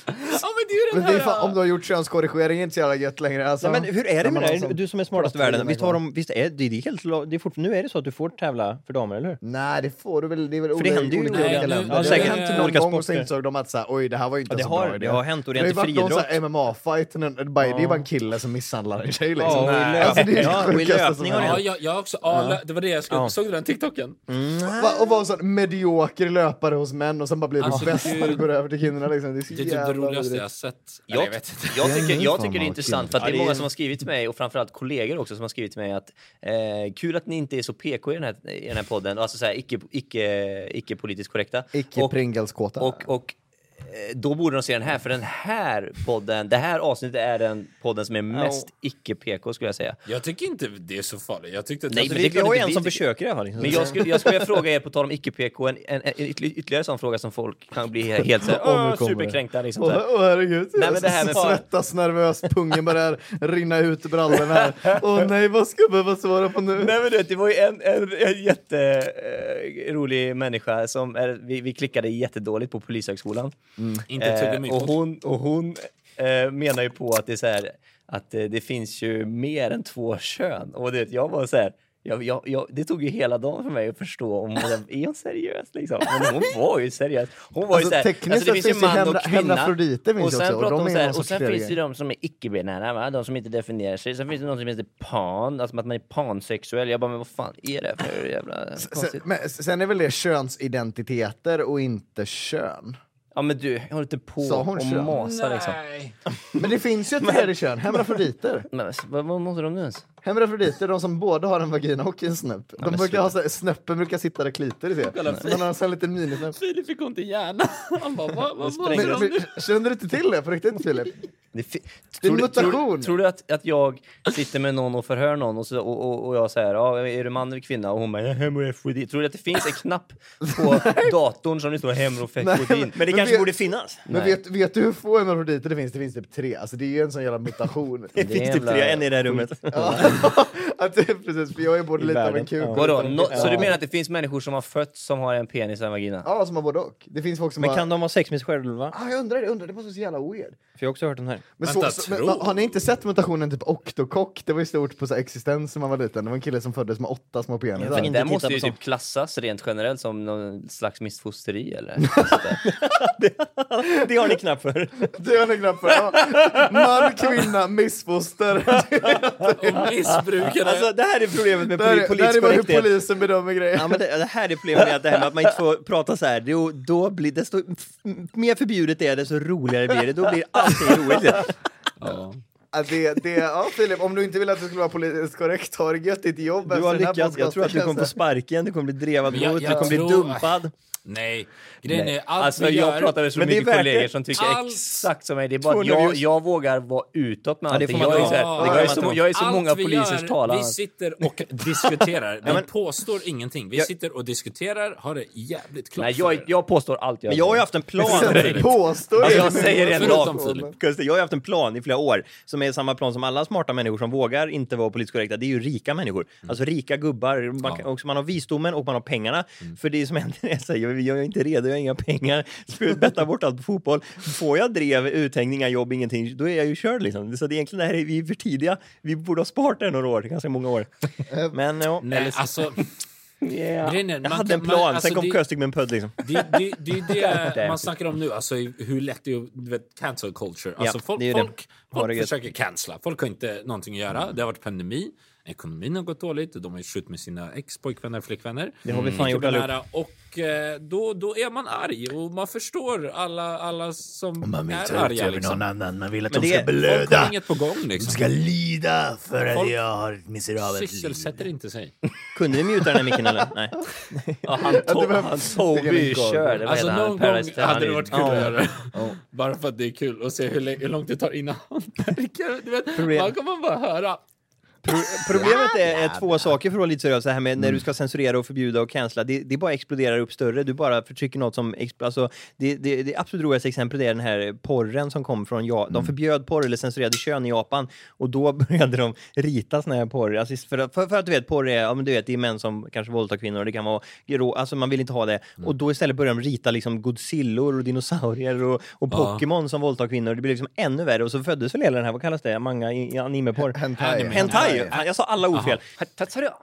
men det är ju den
Men det är
här...
fan, om du har gjort könskorrigering är det inte så jävla gött längre. Alltså,
Nej, men hur är det med det
har
här? Du som är smartast i världen. Visst, har de, visst är det, det är helt, det är fort, nu är det så att du får tävla för damer, eller hur?
Nej, det får du väl. Det är väl
För det
olika,
händer ju
olika olika länder.
Ja,
det har hänt
I
någon
olika
gång och så insåg de att så här, oj, det här var inte
Ja, det
så
har-
bra idé.
det har hänt
Det har ju
ordentlig
varit någon så
friidrott.
MMA-fight, det är bara- det är bara en kille som misshandlar en tjej liksom.
Och
Alltså, det är det
ja, och i löpning har det
jag, också. Det var det jag skulle... Såg du den TikToken?
Va, och vara en sån medioker löpare hos män och sen bara blir du
Alltså,
bäst när du går över till kvinnorna. Liksom. Det är så
Det är det roligaste jag sett.
Jag,
jag vet inte.
jag tycker, jag tycker det är intressant för att det är många som har skrivit till mig och framförallt kollegor också som har skrivit till mig att eh, kul att ni inte är så PK i den här, i den här podden, alltså så här, icke, icke, icke politiskt korrekta.
Icke
och,
Pringleskåta.
och, och eh, då borde de se den här, för den här podden, det här avsnittet är den podden som är mest icke-PK skulle jag säga.
Jag tycker inte det är så farligt. Jag tyckte att
Nej,
alltså,
men
vi,
det är
vi har ju en som försöker i alla fall.
Men jag skulle, jag skulle fråga er, på tal om icke-PK, en, en, en, ytterli- ytterligare sån fråga som folk kan bli helt så här,
Åh,
superkränkta. Liksom,
Åh
här.
åh, herregud,
Nej,
jag
men det här med-
svettas nervöst, pungen börjar rinna ut ur brallorna här. Åh nej, vad ska jag behöva svara på nu?
Nej men du vet, det var ju en, en, en jätterolig människa som, är, vi, vi klickade jättedåligt på Polishögskolan.
Inte tuggummi.
Eh, och hon, och hon eh, menar ju på att det är så här, att eh, det finns ju mer än två kön. Och det, jag var så här, jag, jag, jag, det tog ju hela dagen för mig att förstå om hon är hon seriös liksom. Men hon var ju seriös. Hon var
Alltså,
ju så här,
tekniskt
alltså, det finns ju man och kvinna. och sen
också, och de
så här, och sen finns det de som är icke-binära, de som inte definierar sig. Sen finns det någon som heter pan, alltså att man är pansexuell. Jag bara, men vad fan är det för jävla
Sen, men, sen är väl det könsidentiteter och inte kön.
Ja men du, jag håller inte på
Sa hon
och
kön?
masa liksom.
Nej.
Men det finns ju ett tredje kön, hermafroditer.
Men vad, vad måste de nu ens?
Hemafroditer, de som både har en vagina och en snäpp. De brukar ha så här, snäppen brukar sitta där klitoris är. Så man har en sån här liten minisnäpp.
Filip fick ont i hjärnan. Han bara, vad, vad, vad,
Men, men, känner du inte till det på riktigt Filip?
Det, fi-
Det är en
tror, du- tror,
mutation.
tror du att, att jag sitter med någon och förhör någon och, så, och, och, och jag säger ja, är du man eller kvinna? Och hon bara hemorrhoidin. Tror du att det finns en knapp på datorn som det står hemorrhoidin?
Men det kanske
vet-
borde finnas.
Men vet, vet du hur få hemafroditer det finns? Det finns typ tre. Alltså det är ju en sån jävla mutation.
Det finns typ tre, en i det här rummet.
Ja, att det, precis, för jag är både
I
lite av en
världen.
kuk
Ja.
Vadå? No, så du menar att det finns människor som har fötts som har en penis och en vagina?
Ja, som har både och. Det finns folk som
Men
har...
kan de ha sex med sig själva?
Ah, jag undrar det, undrar, det måste vara så jävla weird.
För jag har också hört den här.
Men,
Vänta,
så, så, men, har ni inte sett mutationen typ Octocock? Det var ju stort på så här existens när man var liten. Det var en kille som föddes med åtta små penisar.
Inte
Den måste ju typ klassas rent generellt som någon slags missfosteri eller?
Det har ni knapp för.
Det har ni knappt för. Ja. Man, kvinna, missfoster.
Missbrukare.
Alltså det här är problemet med
Där,
poli-
är- där
politisk
är bara hur
korrekthet.
polisen bedömer grejer.
Ja, men det, det här är problemet med att, det här med att man inte får prata så här. Då, då blir desto mer förbjudet det är, desto roligare blir det. Då blir allting roligt.
ja. Det, det, ja, Filip, om du inte vill att det skulle vara politiskt korrekt, har du gött ditt jobb
Du har lyckats. Jag tror att du kommer få sparken, du kommer bli drevad mot,
jag
du kommer bli dumpad.
Nej, grejen är allt
Alltså
vi
jag
gör...
pratar med så
Men det är
mycket kollegor som tycker
Allt-
exakt som mig. Det är bara att
200
jag, jag vågar vara utåt med allting. jag, är så här, jag, är så, jag är så många polisers talan.
Vi sitter och diskuterar. Vi
men-
påstår ingenting. Vi sitter och diskuterar, har det jävligt klart
Nej, jag, jag påstår allt jag
Men jag har ju haft en plan.
Påstår
Alltså, jag säger det.
Kuster, jag har haft en plan i flera år som är samma plan som alla smarta människor som vågar inte vara politiskt korrekta. Det är ju rika människor. Alltså rika gubbar. Man,
Ja.
också, man har visdomen och man har pengarna. För det som händer är att jag är inte redo, jag har inga pengar. Betta bort allt på fotboll. Får jag drev, uthängning, inga jobb, ingenting, då är jag ju körd liksom. Så det är egentligen det här är vi för tidiga. Vi borde ha sparat det några år, ganska många år. Men ja,
Nej, alltså...
yeah.
är,
jag hade en plan,
man- alltså,
sen kom
det-
Köstig med en pudd liksom.
Det, det, det är det
Damn.
man snackar om nu, alltså hur lätt det är att vet, cancel culture. Alltså
Ja,
folk,
det det.
folk,
Har
folk
det
försöker cancella, folk har inte någonting att göra. Det har varit pandemi, ekonomin har gått dåligt, de har ju skjutit med sina ex, pojkvänner, flickvänner.
Det har vi fan gjort allihop.
Och eh, då, då är man arg och man förstår alla, alla som är arga. Liksom.
annan, man vill att
Men
de
det-
ska
Folk har inget på gång liksom.
lida för
att Folk
jag har ett miserabelt
Sysselsätter inte sig.
Kunde vi muta den här micken eller? Nej.
Ja, han, Toby
är en
kör, vad
Alltså någon gång hade det varit kul att göra det. Bara för att det är kul att se hur, hur långt det tar innan han märker. Du vet, man kommer bara höra.
Problemet är, är två saker för att vara lite seriös. Det här med när du ska censurera och förbjuda och cancella. Det, det bara exploderar upp större. Du bara förtrycker något som... Alltså, det, det, det absolut roligaste exemplet är den här porren som kom från ja, De förbjöd porr eller censurerade kön i Japan och då började de rita såna här porr. Alltså, för, för, för att du vet, porr är, ja, men du vet, det är män som kanske våldtar kvinnor och det kan vara alltså man vill inte ha det. Och då istället börjar de rita liksom Godzillor och dinosaurier och, och. Pokémon som våldtar kvinnor. Det blir liksom ännu värre och så föddes väl hela den här, vad kallas det, manga animeporr?
Hentai.
Hentai! Fan, Jag sa alla ord fel.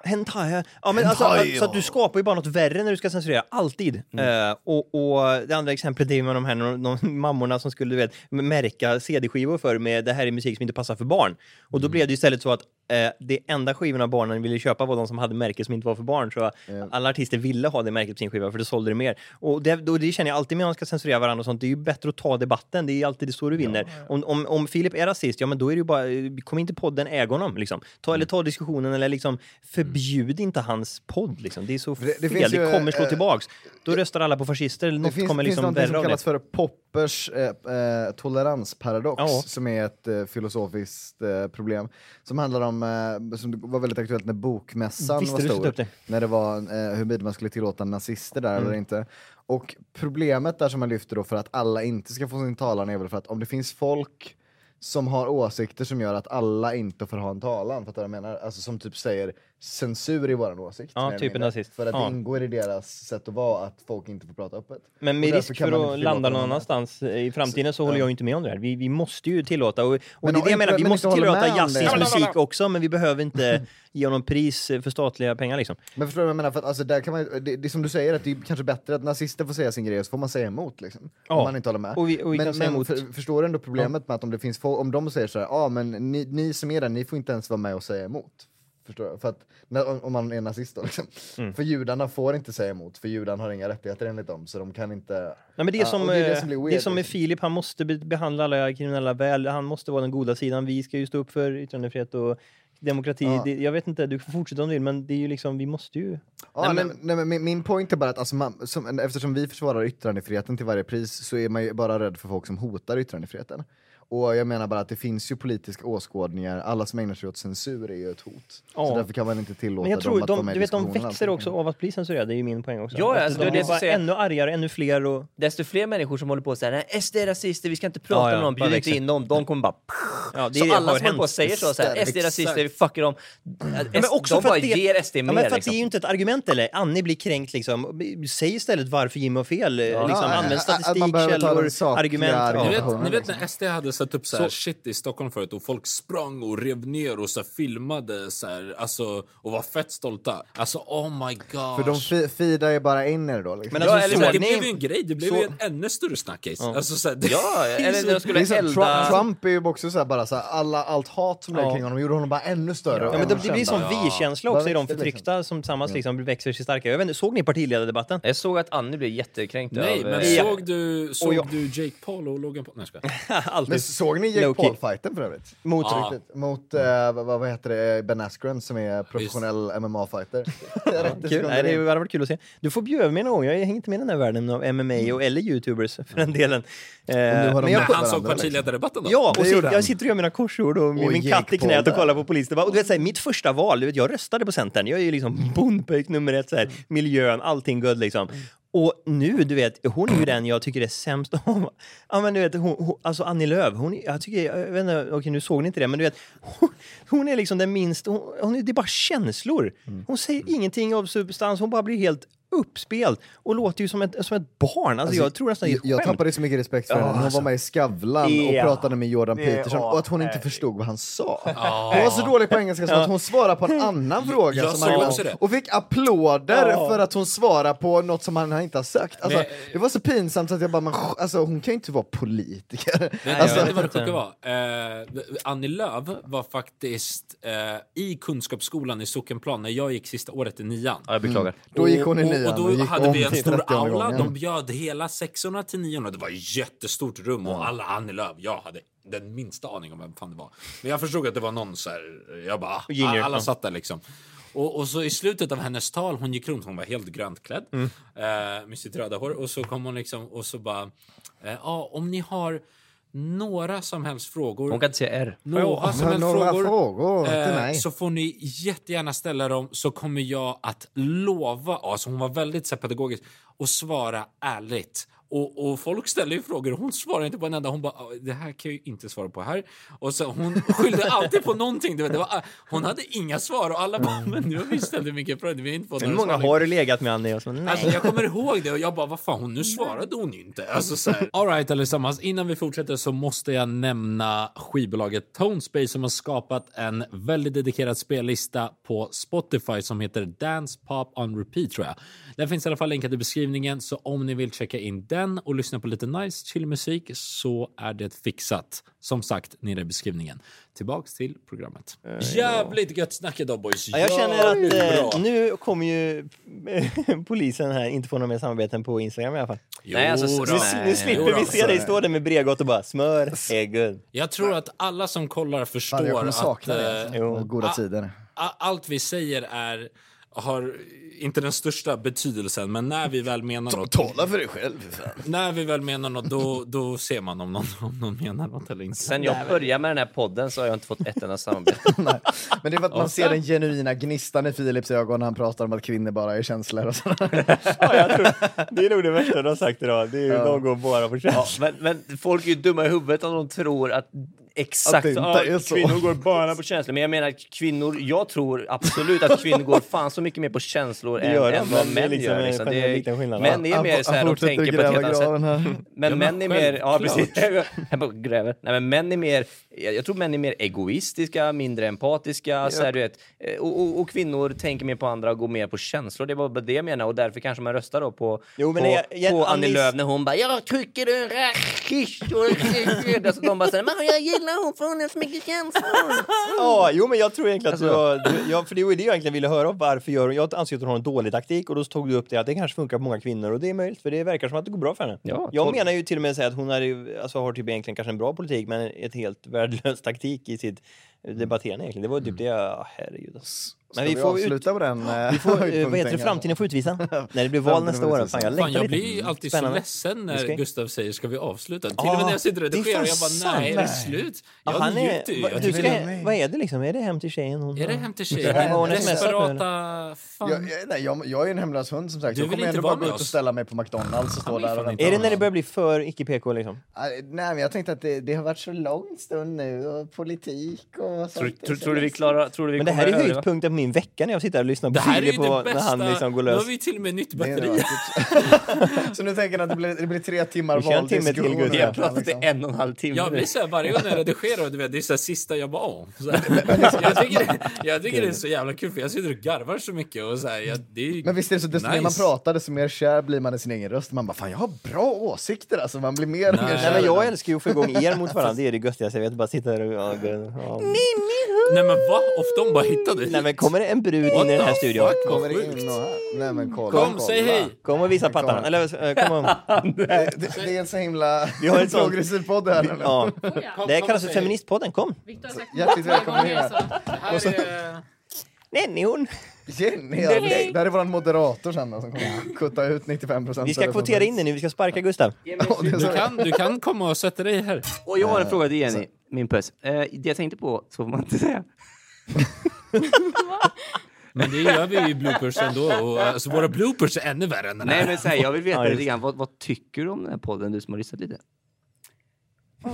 Hentai. Ja, men alltså,
Hentai,
så att du skapar ju bara något värre när du ska censurera, alltid. Eh, och, och det andra exemplet är ju med de här de, mammorna som skulle du vet, märka CD-skivor för med det här är musik som inte passar för barn. Och då blev det istället så att eh, det enda skivorna barnen ville köpa var de som hade märken som inte var för barn. Så alla artister ville ha det märket på sin skiva för det sålde det mer. Och det, då, det känner jag alltid när man ska censurera varandra och sånt. Det är ju bättre att ta debatten. Det är alltid det så du vinner. Om, om, om Filip är rasist, ja men då är det ju bara, kom inte podden äg honom liksom. Ta, eller ta diskussionen eller liksom förbjud inte hans podd liksom. Det är så
Det- det
fel.
finns
Det
ju,
kommer slå
eh,
tillbaks. Då röstar alla på fascister eller
Det
något
finns,
kommer
finns
liksom värre
som kallas
det.
för Poppers eh, eh, toleransparadox,
Ja.
som är ett eh, filosofiskt eh, problem. Som handlar om, eh, som var väldigt aktuellt när bokmässan
Visste
var stor.
det?
När det var eh, huruvida man skulle tillåta nazister där eller
Mm.
inte. Och problemet där som man lyfter då för att alla inte ska få sin talan är väl för att om det finns folk som har åsikter som gör att alla inte får ha en talan, fattar du vad jag menar? Alltså som typ säger censur i våran åsikt.
Ja, typ en nazist.
För att
Ja.
det ingår i deras sätt att vara att folk inte får prata öppet.
Men med risk för att landa någon annanstans i framtiden så
ja.
håller jag ju inte med om det här. Vi, vi måste ju tillåta, och, och
Men
det är det jag menar, vi
men
måste tillåta jazzis musik också, men vi behöver inte ge honom pris för statliga pengar liksom.
Men förstår du vad jag menar? För att, alltså, där kan man, det, det är som du säger, att det är kanske bättre att nazister får säga sin grej och så får man säga emot. Liksom,
Ja.
Om man inte håller med.
Och vi- och vi
men men. För, förstår du ändå problemet med att om det finns om de säger så här, ja men ni, ni som är där, ni får inte ens vara med och säga emot. Förstår? För att, när, om- man är nazist då liksom.
Mm.
För judarna får inte säga emot, för judarna har inga rättigheter enligt dem, så de kan inte...
Nej, men det är
Ja,
som,
det är det
eh,
som blir
det
weird,
är som med
liksom.
Filip, han måste be- behandla alla kriminella väl, han måste vara den goda sidan. Vi ska ju stå upp för yttrandefrihet och demokrati.
Ja.
Det, jag vet inte, du får fortsätta om du vill, men det är ju liksom, vi måste ju...
Ja, nej, men, nej, men min, min point är bara att alltså, man, som, eftersom vi försvarar yttrandefriheten till varje pris så är man ju bara rädd för folk som hotar yttrandefriheten. Och jag menar bara att det finns ju politiska åskådningar, alla som ägnar sig åt censur är ju ett hot.
Ja.
Så därför kan man inte tillåta
Men jag
dem
tror,
att vara
de,
med i
du vet, de växer också av att bli censurerade, det är ju min poäng också.
Ja,
Att
alltså,
de
det är det
bara
säger-
ännu argare, ännu fler och...
Desto fler människor som håller på och säger SD är rasister, vi ska inte prata
Ja, ja,
med dem, bjud inte in dem, de kommer bara...
Ja, det
så
har
alla som håller på och säger så, så här, SD är rasister, vi fuckar dem.
Men också
de
för
bara
att det,
ger SD
ja,
mer
men för att
liksom.
det är ju inte ett argument eller Annie blir kränkt liksom. Säg istället varför Jimmy har fel. Liksom,
Ja,
använd
att- att man
statistik,
behöver ta
källor,
den sakliga
argument. Ja.
Ni vet,
liksom.
när SD hade satt upp så här shit i Stockholm förut och folk sprang och rev ner och så här filmade så här, alltså, och var fett stolta. Alltså oh my god.
För de fi- feedar ju bara in er då. Liksom.
Men
Ja,
alltså,
eller
så-
så, det
ni-
blev ju en grej, det blev
så-
ju en ännu större snackis. Alltså, så här, det,
Ja, eller när de skulle
det är så,
elda...
Trump, Trump är ju också så här, bara så här, alla, allt hat som lägger
Ja.
kring honom gjorde honom bara ännu större.
Ja, men det, det blir som vi-känsla också i de
växer,
förtryckta som tillsammans liksom växer sig starka. Jag vet inte, såg ni partiledardebatten?
Jag såg att Annie blev jättekränkt
Nej,
av...
men
eh,
Ja.
såg du, såg
jag-
du Jake Paul och Logan Paul? Nej, jag.
Alltid.
Såg ni Jake. Paul-fighten för övrigt?
Mot...
Ja.
Riktigt. Mot, eh, vad, vad heter det, Ben Askren som är professionell MMA-fighter.
Kul. Nej, det hade varit kul att se. Du får bjuda mig någon gång. Jag hänger inte med i den här världen av MMA och eller youtubers för den delen. Eh, men jag,
han såg
liksom.
partiledardebatten då?
Ja, och så, jag sitter och gör mina korsord och min
Jake
katt i knät och kollar på polisdebatt. Och du vet, så här, mitt första val, du vet, jag röstade på Centern. Jag är ju liksom bondpöjk nummer ett, så här, miljön, allting good liksom. Och nu, du vet, hon är ju den jag tycker är sämst om. Ja, men du vet, hon, hon, alltså Annie Lööf, hon, jag tycker, jag vet inte, okej nu såg ni inte det, men du vet, hon, hon är liksom den minst, hon, hon det är bara känslor. Hon säger ingenting av substans, hon bara blir helt uppspelt och låter ju som ett, som ett barn. Alltså, jag tror nästan det är
jag,
ett
jag
skämt.
tappade så mycket respekt för henne. Hon var med i Skavlan
Ja.
och pratade med Jordan Peterson och att hon inte förstod vad han sa. Hon var så dålig på engelska så att hon svarade på en annan fråga
Jag
som han
också det.
och fick applåder för att hon svarade på något som han inte har sagt. Alltså, det var så pinsamt så att jag bara, men, alltså, hon kan ju inte vara politiker. Alltså,
vet ni vad det
inte.
sjuka var? Eh, Annie Lööf var faktiskt eh, i Kunskapsskolan i Sockenplan när jag gick sista året i nian.
Ja, jag beklagar.
Då gick hon i
och,
nian
och då
och gick
hade vi en stor
30:e
aula.
gången.
De bjöd hela sexorna till niorna. Det var ett jättestort rum och alla Annie Lööf. Jag hade den minsta aning om vem fan det var. Men jag förstod att det var någon så här. Jag bara,
Junior,
alla
ja.
satt där liksom. Och, och så i slutet av hennes tal, hon gick runt, hon var helt grönt klädd
Mm.
eh, med sitt röda hår. Och så kom hon liksom och så bara, eh, ja om ni har några som helst frågor.
Hon kan inte säga R.
Några som helst
några
frågor,
frågor till
eh,
mig.
så får ni jättegärna ställa dem så kommer jag att lova, alltså hon var väldigt så pedagogisk, och svara ärligt. Och, och folk ställer ju frågor och hon svarar inte på en enda. Hon bara, "Ah, det här kan jag ju inte svara på här. Och så hon skyllde alltid på någonting. Det var, hon hade inga svar och alla bara, men nu har vi ställt mycket frågor, vi har inte fått
Hur många har du legat med Annie? Och så, nej.
Alltså, jag kommer ihåg det och jag bara, vad fan, hon, nu svarade hon ju inte. Alltså, så här. All right, allesammans. Innan vi fortsätter så måste jag nämna skivbolaget Tonespace som har skapat en väldigt dedikerad spellista på Spotify som heter Dance Pop on Repeat tror jag. Den finns i alla fall länkad i beskrivningen så om ni vill checka in den och lyssna på lite nice chill musik så är det fixat. Som sagt, nere i beskrivningen. Tillbaks till programmet. Jävligt gött snack idag boys.
Ja, jag känner att eh, nu kommer ju polisen här inte få några mer samarbeten på Instagram i alla fall.
Nej, alltså,
Jo
så-
då.
Nu, nu slipper
Jo då.
vi se dig stå där med Bregott och bara smör är good.
Jag tror att alla som kollar förstår
Fan, jag kommer
att
det.
eh,
Alltså.
Jo.
Goda tider.
allt vi säger är har inte den största betydelsen, men när vi väl menar något,
Tala för dig själv. för fan.
när vi väl menar något, då, då ser man om någon, om någon menar något eller inte.
Sen jag började med den här podden så har jag inte fått ett enda samarbete.
Nej. Men det är för att man ser den genuina gnistan i Philips ögon när han pratar om att kvinnor bara är känslor och sådär.
Ja, jag tror, det är nog det värsta du har sagt idag. Det är ju de går bara på känsla.
men, men folk är ju dumma i huvudet om de tror att exakt
Att det inte
ja,
är så.
kvinnor går bara på känslor. Men jag menar att kvinnor, jag tror absolut att kvinnor går fan så mycket mer på känslor än, än vad
men det är
män
liksom
gör. Liksom. Det är,
liten skillnad.
män är mer så här,
fortsätter
tänker på ett helt annat sätt.
här.
Men män är mer, ja precis, gräver. Nej men män är mer, jag, tror män är mer egoistiska, mindre empatiska, så här, du vet. Eh, Och, och, och kvinnor tänker mer på andra och går mer på känslor. Det var bara det jag menade och därför kanske man röstar då på,
Jo,
på,
jag- jag-
på Annie Lööf när hon bara “Jag tycker du är en rasist” och alltså, de bara “Men jag gillar hon för hon har så mycket känslor”.
Ja, jo men jag tror egentligen att
Alltså-
du var, du, ja, för det var det jag egentligen ville höra. Varför gör hon? Jag anser att hon har en dålig taktik och då tog du upp det att det kanske funkar på många kvinnor och det är möjligt för det verkar som att det går bra för henne.
Ja,
jag menar ju till och med säga att hon är, ju- alltså, har typ egentligen kanske en bra politik men ett helt värdelös taktik i sitt debatterande egentligen. Det var typ det jag, herregud. alltså.
Ska
Men
vi,
vi får ut,
avsluta på den eh,
vi får, eh, vad heter det, framtiden får utvisa. När det blir val nästa år. Fan, jag
Fan, jag
lite.
blir alltid så
Spännande.
ledsen
Vi
när
ska-
Gustav säger ska vi avsluta. Till
Ja,
och med när jag sitter och
det är
redigerar, jag bara nej, är det
sant.
slut?
Ja,
Jag
han är,
njuter ju.
va- du ska,
det är-
vad är det liksom? Är det hem till tjejen? Hon,
Är det hem till tjejen? Desperata... Fan.
Jag, jag, nej, jag, jag är en hemlös hund som sagt.
Du
Jag kommer
inte
ändå bara gå ut och ställa mig på McDonalds och stå där.
Är det när det börjar bli för icke-PK liksom?
Nej, men jag tänkte att det, har varit så lång stund nu och politik och sånt.
Tror,
är så
du vi klarar...
Men det här är höjdpunkten min vecka när jag sitter och lyssnar på Filip och när han liksom går
Nu
lös.
har vi till och med nytt batteri.
så nu tänker jag att det blir, det blir tre timmar
Vi kör en timme till,
valdiskussion.
Gustav.
Vi har pratat i en och en halv timme
Jag
nu.
blir så här, varje gång jag redigerar, du vet, det är så här sista jag bara åh. Så här. Jag tycker, det, jag tycker det är så jävla kul för jag sitter och garvar så mycket och så här, jag, det är
Men visst är det så, desto mer man
nice.
pratar, desto mer kär blir man i sin egen röst. Man bara, fan jag har bra åsikter alltså. Man blir mer och mer
Nej.
kär.
Nej, jag älskar ju att få igång er mot varandra, det är det göttigaste jag vet. Bara sitta här och... Ja, ja.
Nej men va? Ofta de bara hittade
Nej men kommer det en brud in i den här studion?
Kommer
sjukt.
in och här. Nej men kolla.
Kom,
kolla.
säg hej!
Kom och visa pattan. Eller eh, kom om.
Det, det, det är en så himla
Vi har sånt-
progressiv podd här. nu.
Ja. Det
kom
kallas
och
för Feministpodden, kom!
Victor har sagt
Hjärtligt välkommen
gånger,
hit.
alltså.
Här är...
Nej, ni hon.
Jenny, ja, det, det här är våran moderator sen då, som kommer kutta ut 95 procent.
Vi ska kvotera in det nu, vi ska sparka Gustav.
Du kan, du kan komma och sätta dig här.
Och jag har en fråga till Jenny, min puss. Eh, det jag tänkte på, så får man inte säga.
Men det gör vi ju i bloopers ändå. Och, alltså, våra bloopers är ännu värre än den här.
Nej men säg, jag vill veta lite grann, vad, vad tycker du om den här podden, du som har lyssnat lite?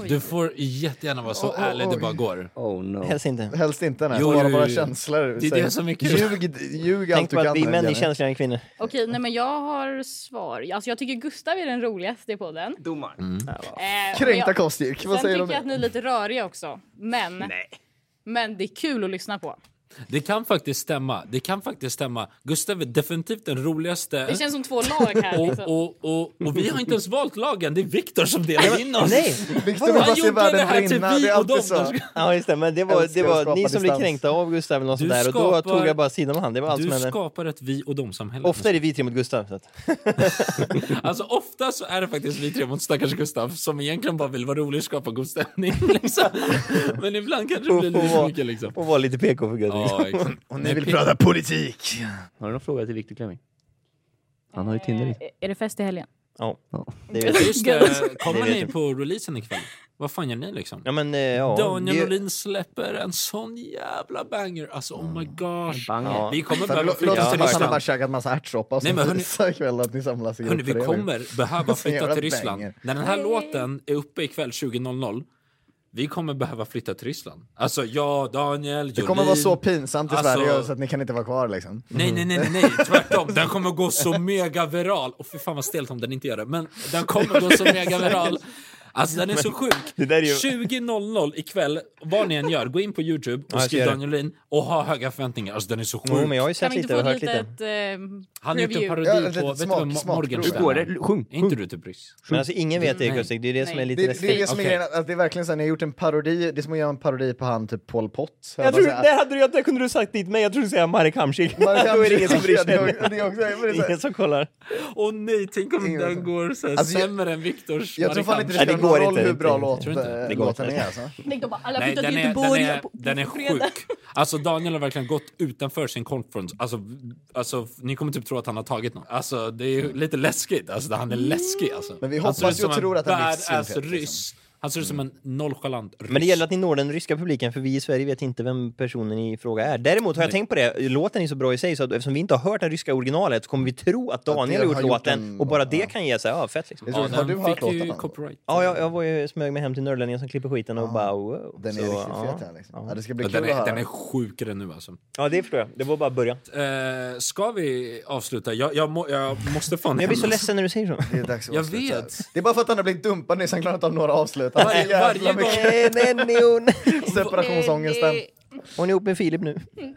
Du får jättegärna vara så
Oj, oj,
ärlig det bara går.
Oh no.
Helst inte.
Helst inte, nej.
Jo,
Bara
jo,
våra känslor.
Det är det som är kul.
Ljug, ljug allt
Tänk
du
på
kan.
att vi män är känsligare än kvinnor.
Okej, nej men jag har svar. Alltså jag tycker Gustav är den roligaste i podden.
Domaren.
Mm.
Eh,
Kränkta
jag-
Kostik, vad
Sen
säger
tycker jag att ni är lite röriga också. Men, men det är kul att lyssna på.
Det kan faktiskt stämma. Det kan faktiskt stämma. Gustav är definitivt den roligaste.
Det känns som två lag här.
och,
Liksom.
och, och, och vi har inte ens valt lagen. Det är Viktor som delar in oss.
Nej!
Viktor vill bara
Han
se
gjorde det
världen brinna, det
vi
är
och dem.
alltid så.
Ja just det, men det var, det var ni som blev kränkta av Gustav eller något sånt där och då tog jag bara sidan om han. Det var allt som
Du
hände.
skapar ett vi och dom-samhälle.
Ofta är det vi tre mot Gustav. Så att.
Alltså ofta så är det faktiskt vi tre mot stackars Gustav som egentligen bara vill vara rolig och skapa god stämning. Liksom. Men ibland kanske det blir lite för mycket liksom.
Och vara lite PK för guds
Ja, exakt.
Och ni vill prata politik.
Har du någon fråga till Viktor Klemming? Han har ju Tinder.
Eh, Är det fest i helgen?
Ja,
Ja.
det vet jag.
Just det, kommer
vet
ni
jag.
på releasen ikväll? Vad fan gör ni liksom?
Ja men eh, ja.
Daniel
det-
Norlin släpper en sån jävla banger. Alltså oh my gosh.
Banger.
Ja.
Vi kommer
Fan,
behöva
Låt
flytta
oss
till
att han har bara
Ryssland.
käkat massa ärtsoppa och
Nej,
så
men hörni-
ikväll att ni samlas i
Hörni, vi kommer behöva
Så
flytta
jävla
till Ryssland.
banger.
När den här låten är uppe ikväll 20.00 vi kommer behöva flytta till Ryssland. Alltså jag, Daniel,
Det kommer vara så pinsamt i
Alltså-
Sverige så att ni kan inte vara kvar liksom.
Nej, nej, nej, nej, nej, tvärtom. Den kommer gå så mega viral. Och för fan vad stelt om den inte gör det. Men den kommer gå så mega viral. Alltså den är så sjuk.
där ju-
20.00 ikväll, vad ni än gör, gå in på Youtube och skriv Daniel Lin och ha höga förväntningar. Alltså den är så sjuk.
Jo, men jag har ju
Kan
sett
vi inte
lite och
få ett
hört lite.
litet eh,
Han har gjort en parodi
Ja,
på,
ett
vet du
smakprov.
Morgenstern
går det? Sjung.
Är inte du typ ryss?
Men alltså ingen vet det. Gustav, det är det som är lite
Det, det är det
läskigt.
som är grejen, att det är verkligen så här, ni har gjort en parodi, det är som att göra en parodi på han typ Pol Pot.
Jag tror, det hade du, det kunde du sagt dit mig, jag trodde säga Marek Hamsik. Då är det ingen som bryr sig. Ingen som kollar.
Åh nej, tänk om den går
Alltså, jag-
sämre än Viktors
Jag tror
går inte.
hur bra låt, eh,
Det går
låten
inte.
är alltså.
Bara, alla
Nej, den är,
Göteborg
den är,
på,
den är sjuk. Alltså Daniel har verkligen gått utanför sin conference. Alltså, alltså, ni kommer typ tro att han har tagit något. Alltså, det är lite läskigt. Alltså, han är läskig alltså.
Men vi hoppas ju och tror att han blir
badass
synfet, liksom.
Han ser ut som en nonchalant ryss.
Men det gäller att ni når den ryska publiken, för vi i Sverige vet inte vem personen i fråga är. Däremot har jag tänkt på det, låten är så bra i sig, så att eftersom vi inte har hört det ryska originalet så kommer vi tro att Daniel har gjort
har gjort
låten,
en-
och bara det
ja.
kan ge sig, ja fett liksom.
Jag
Ja,
har du hört låten?
copyright.
Ja, jag, jag var ju smög mig hem till Norrlänningen som klipper skiten och bara wow.
Den är
Så,
riktigt
ja.
fet här liksom. Ja, det ska bli
Ja,
kul
Den
att
är, den är sjukare nu alltså.
Ja, det förstår jag. Det var bara början.
Eh, ska vi avsluta? Jag, jag, må, jag måste fan
jag blir så ledsen när du säger så.
Det är dags att
Jag vet.
Det är bara för att han har blivit dumpad nyss, han klarar inte av några avslut.
Varje- varje gång-
hon.
separationsångesten.
Hon är ihop med Filip nu.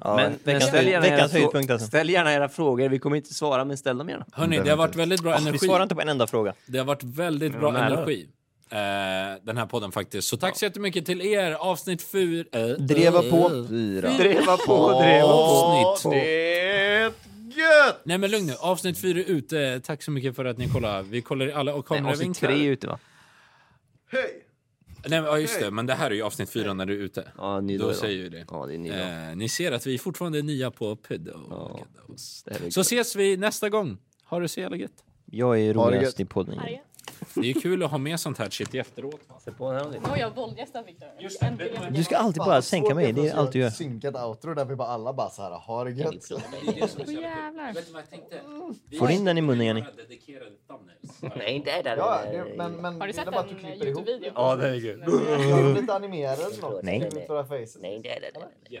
Ja,
Men, men ställ, gärna era
höjdpunkt alltså.
ställ gärna era frågor, vi kommer inte svara, men ställ dem gärna.
Hörni, det har varit väldigt bra
vi
energi.
svarar inte på en enda fråga.
Det har varit väldigt bra energi. Eh, den här podden faktiskt. Så tack så jättemycket till er. Avsnitt fyra.
Dreva på.
Dreva på, dreva på.
Avsnitt.
Det är gött!
Nej men lugn nu. Avsnitt fyra är ute. Tack så mycket för att ni kollar. Vi kollar i alla och
Nej,
kameror
Avsnitt tre är ute va?
Hej!
Nej, men, ja, just det. Men det här är ju avsnitt fyra när du är ute.
Ja, ny
Då
dag
säger vi det.
Ja, det är ny.
Eh, ni ser att vi fortfarande är nya på
här är
Så ses vi nästa gång. Ha det så jävla gött.
Jag är roligast i podden.
Det är kul att ha med sånt här shit i efteråt.
Oj, jag våldgästar. Äntligen.
Du ska alltid bara sänka mig, det är allt du gör.
Synkat outro där vi bara alla bara så här har det gött.
Jävlar.
Vet du?
Får in den i munnen, Jenny.
Nej, det är där.
Ja, det, men, men
Har du
det
sett
bara att du
en Youtube-video?
Ja, det är kul.
Lite animerad eller något.
Nej.
Skriv ut våra faces.
Nej, det är det.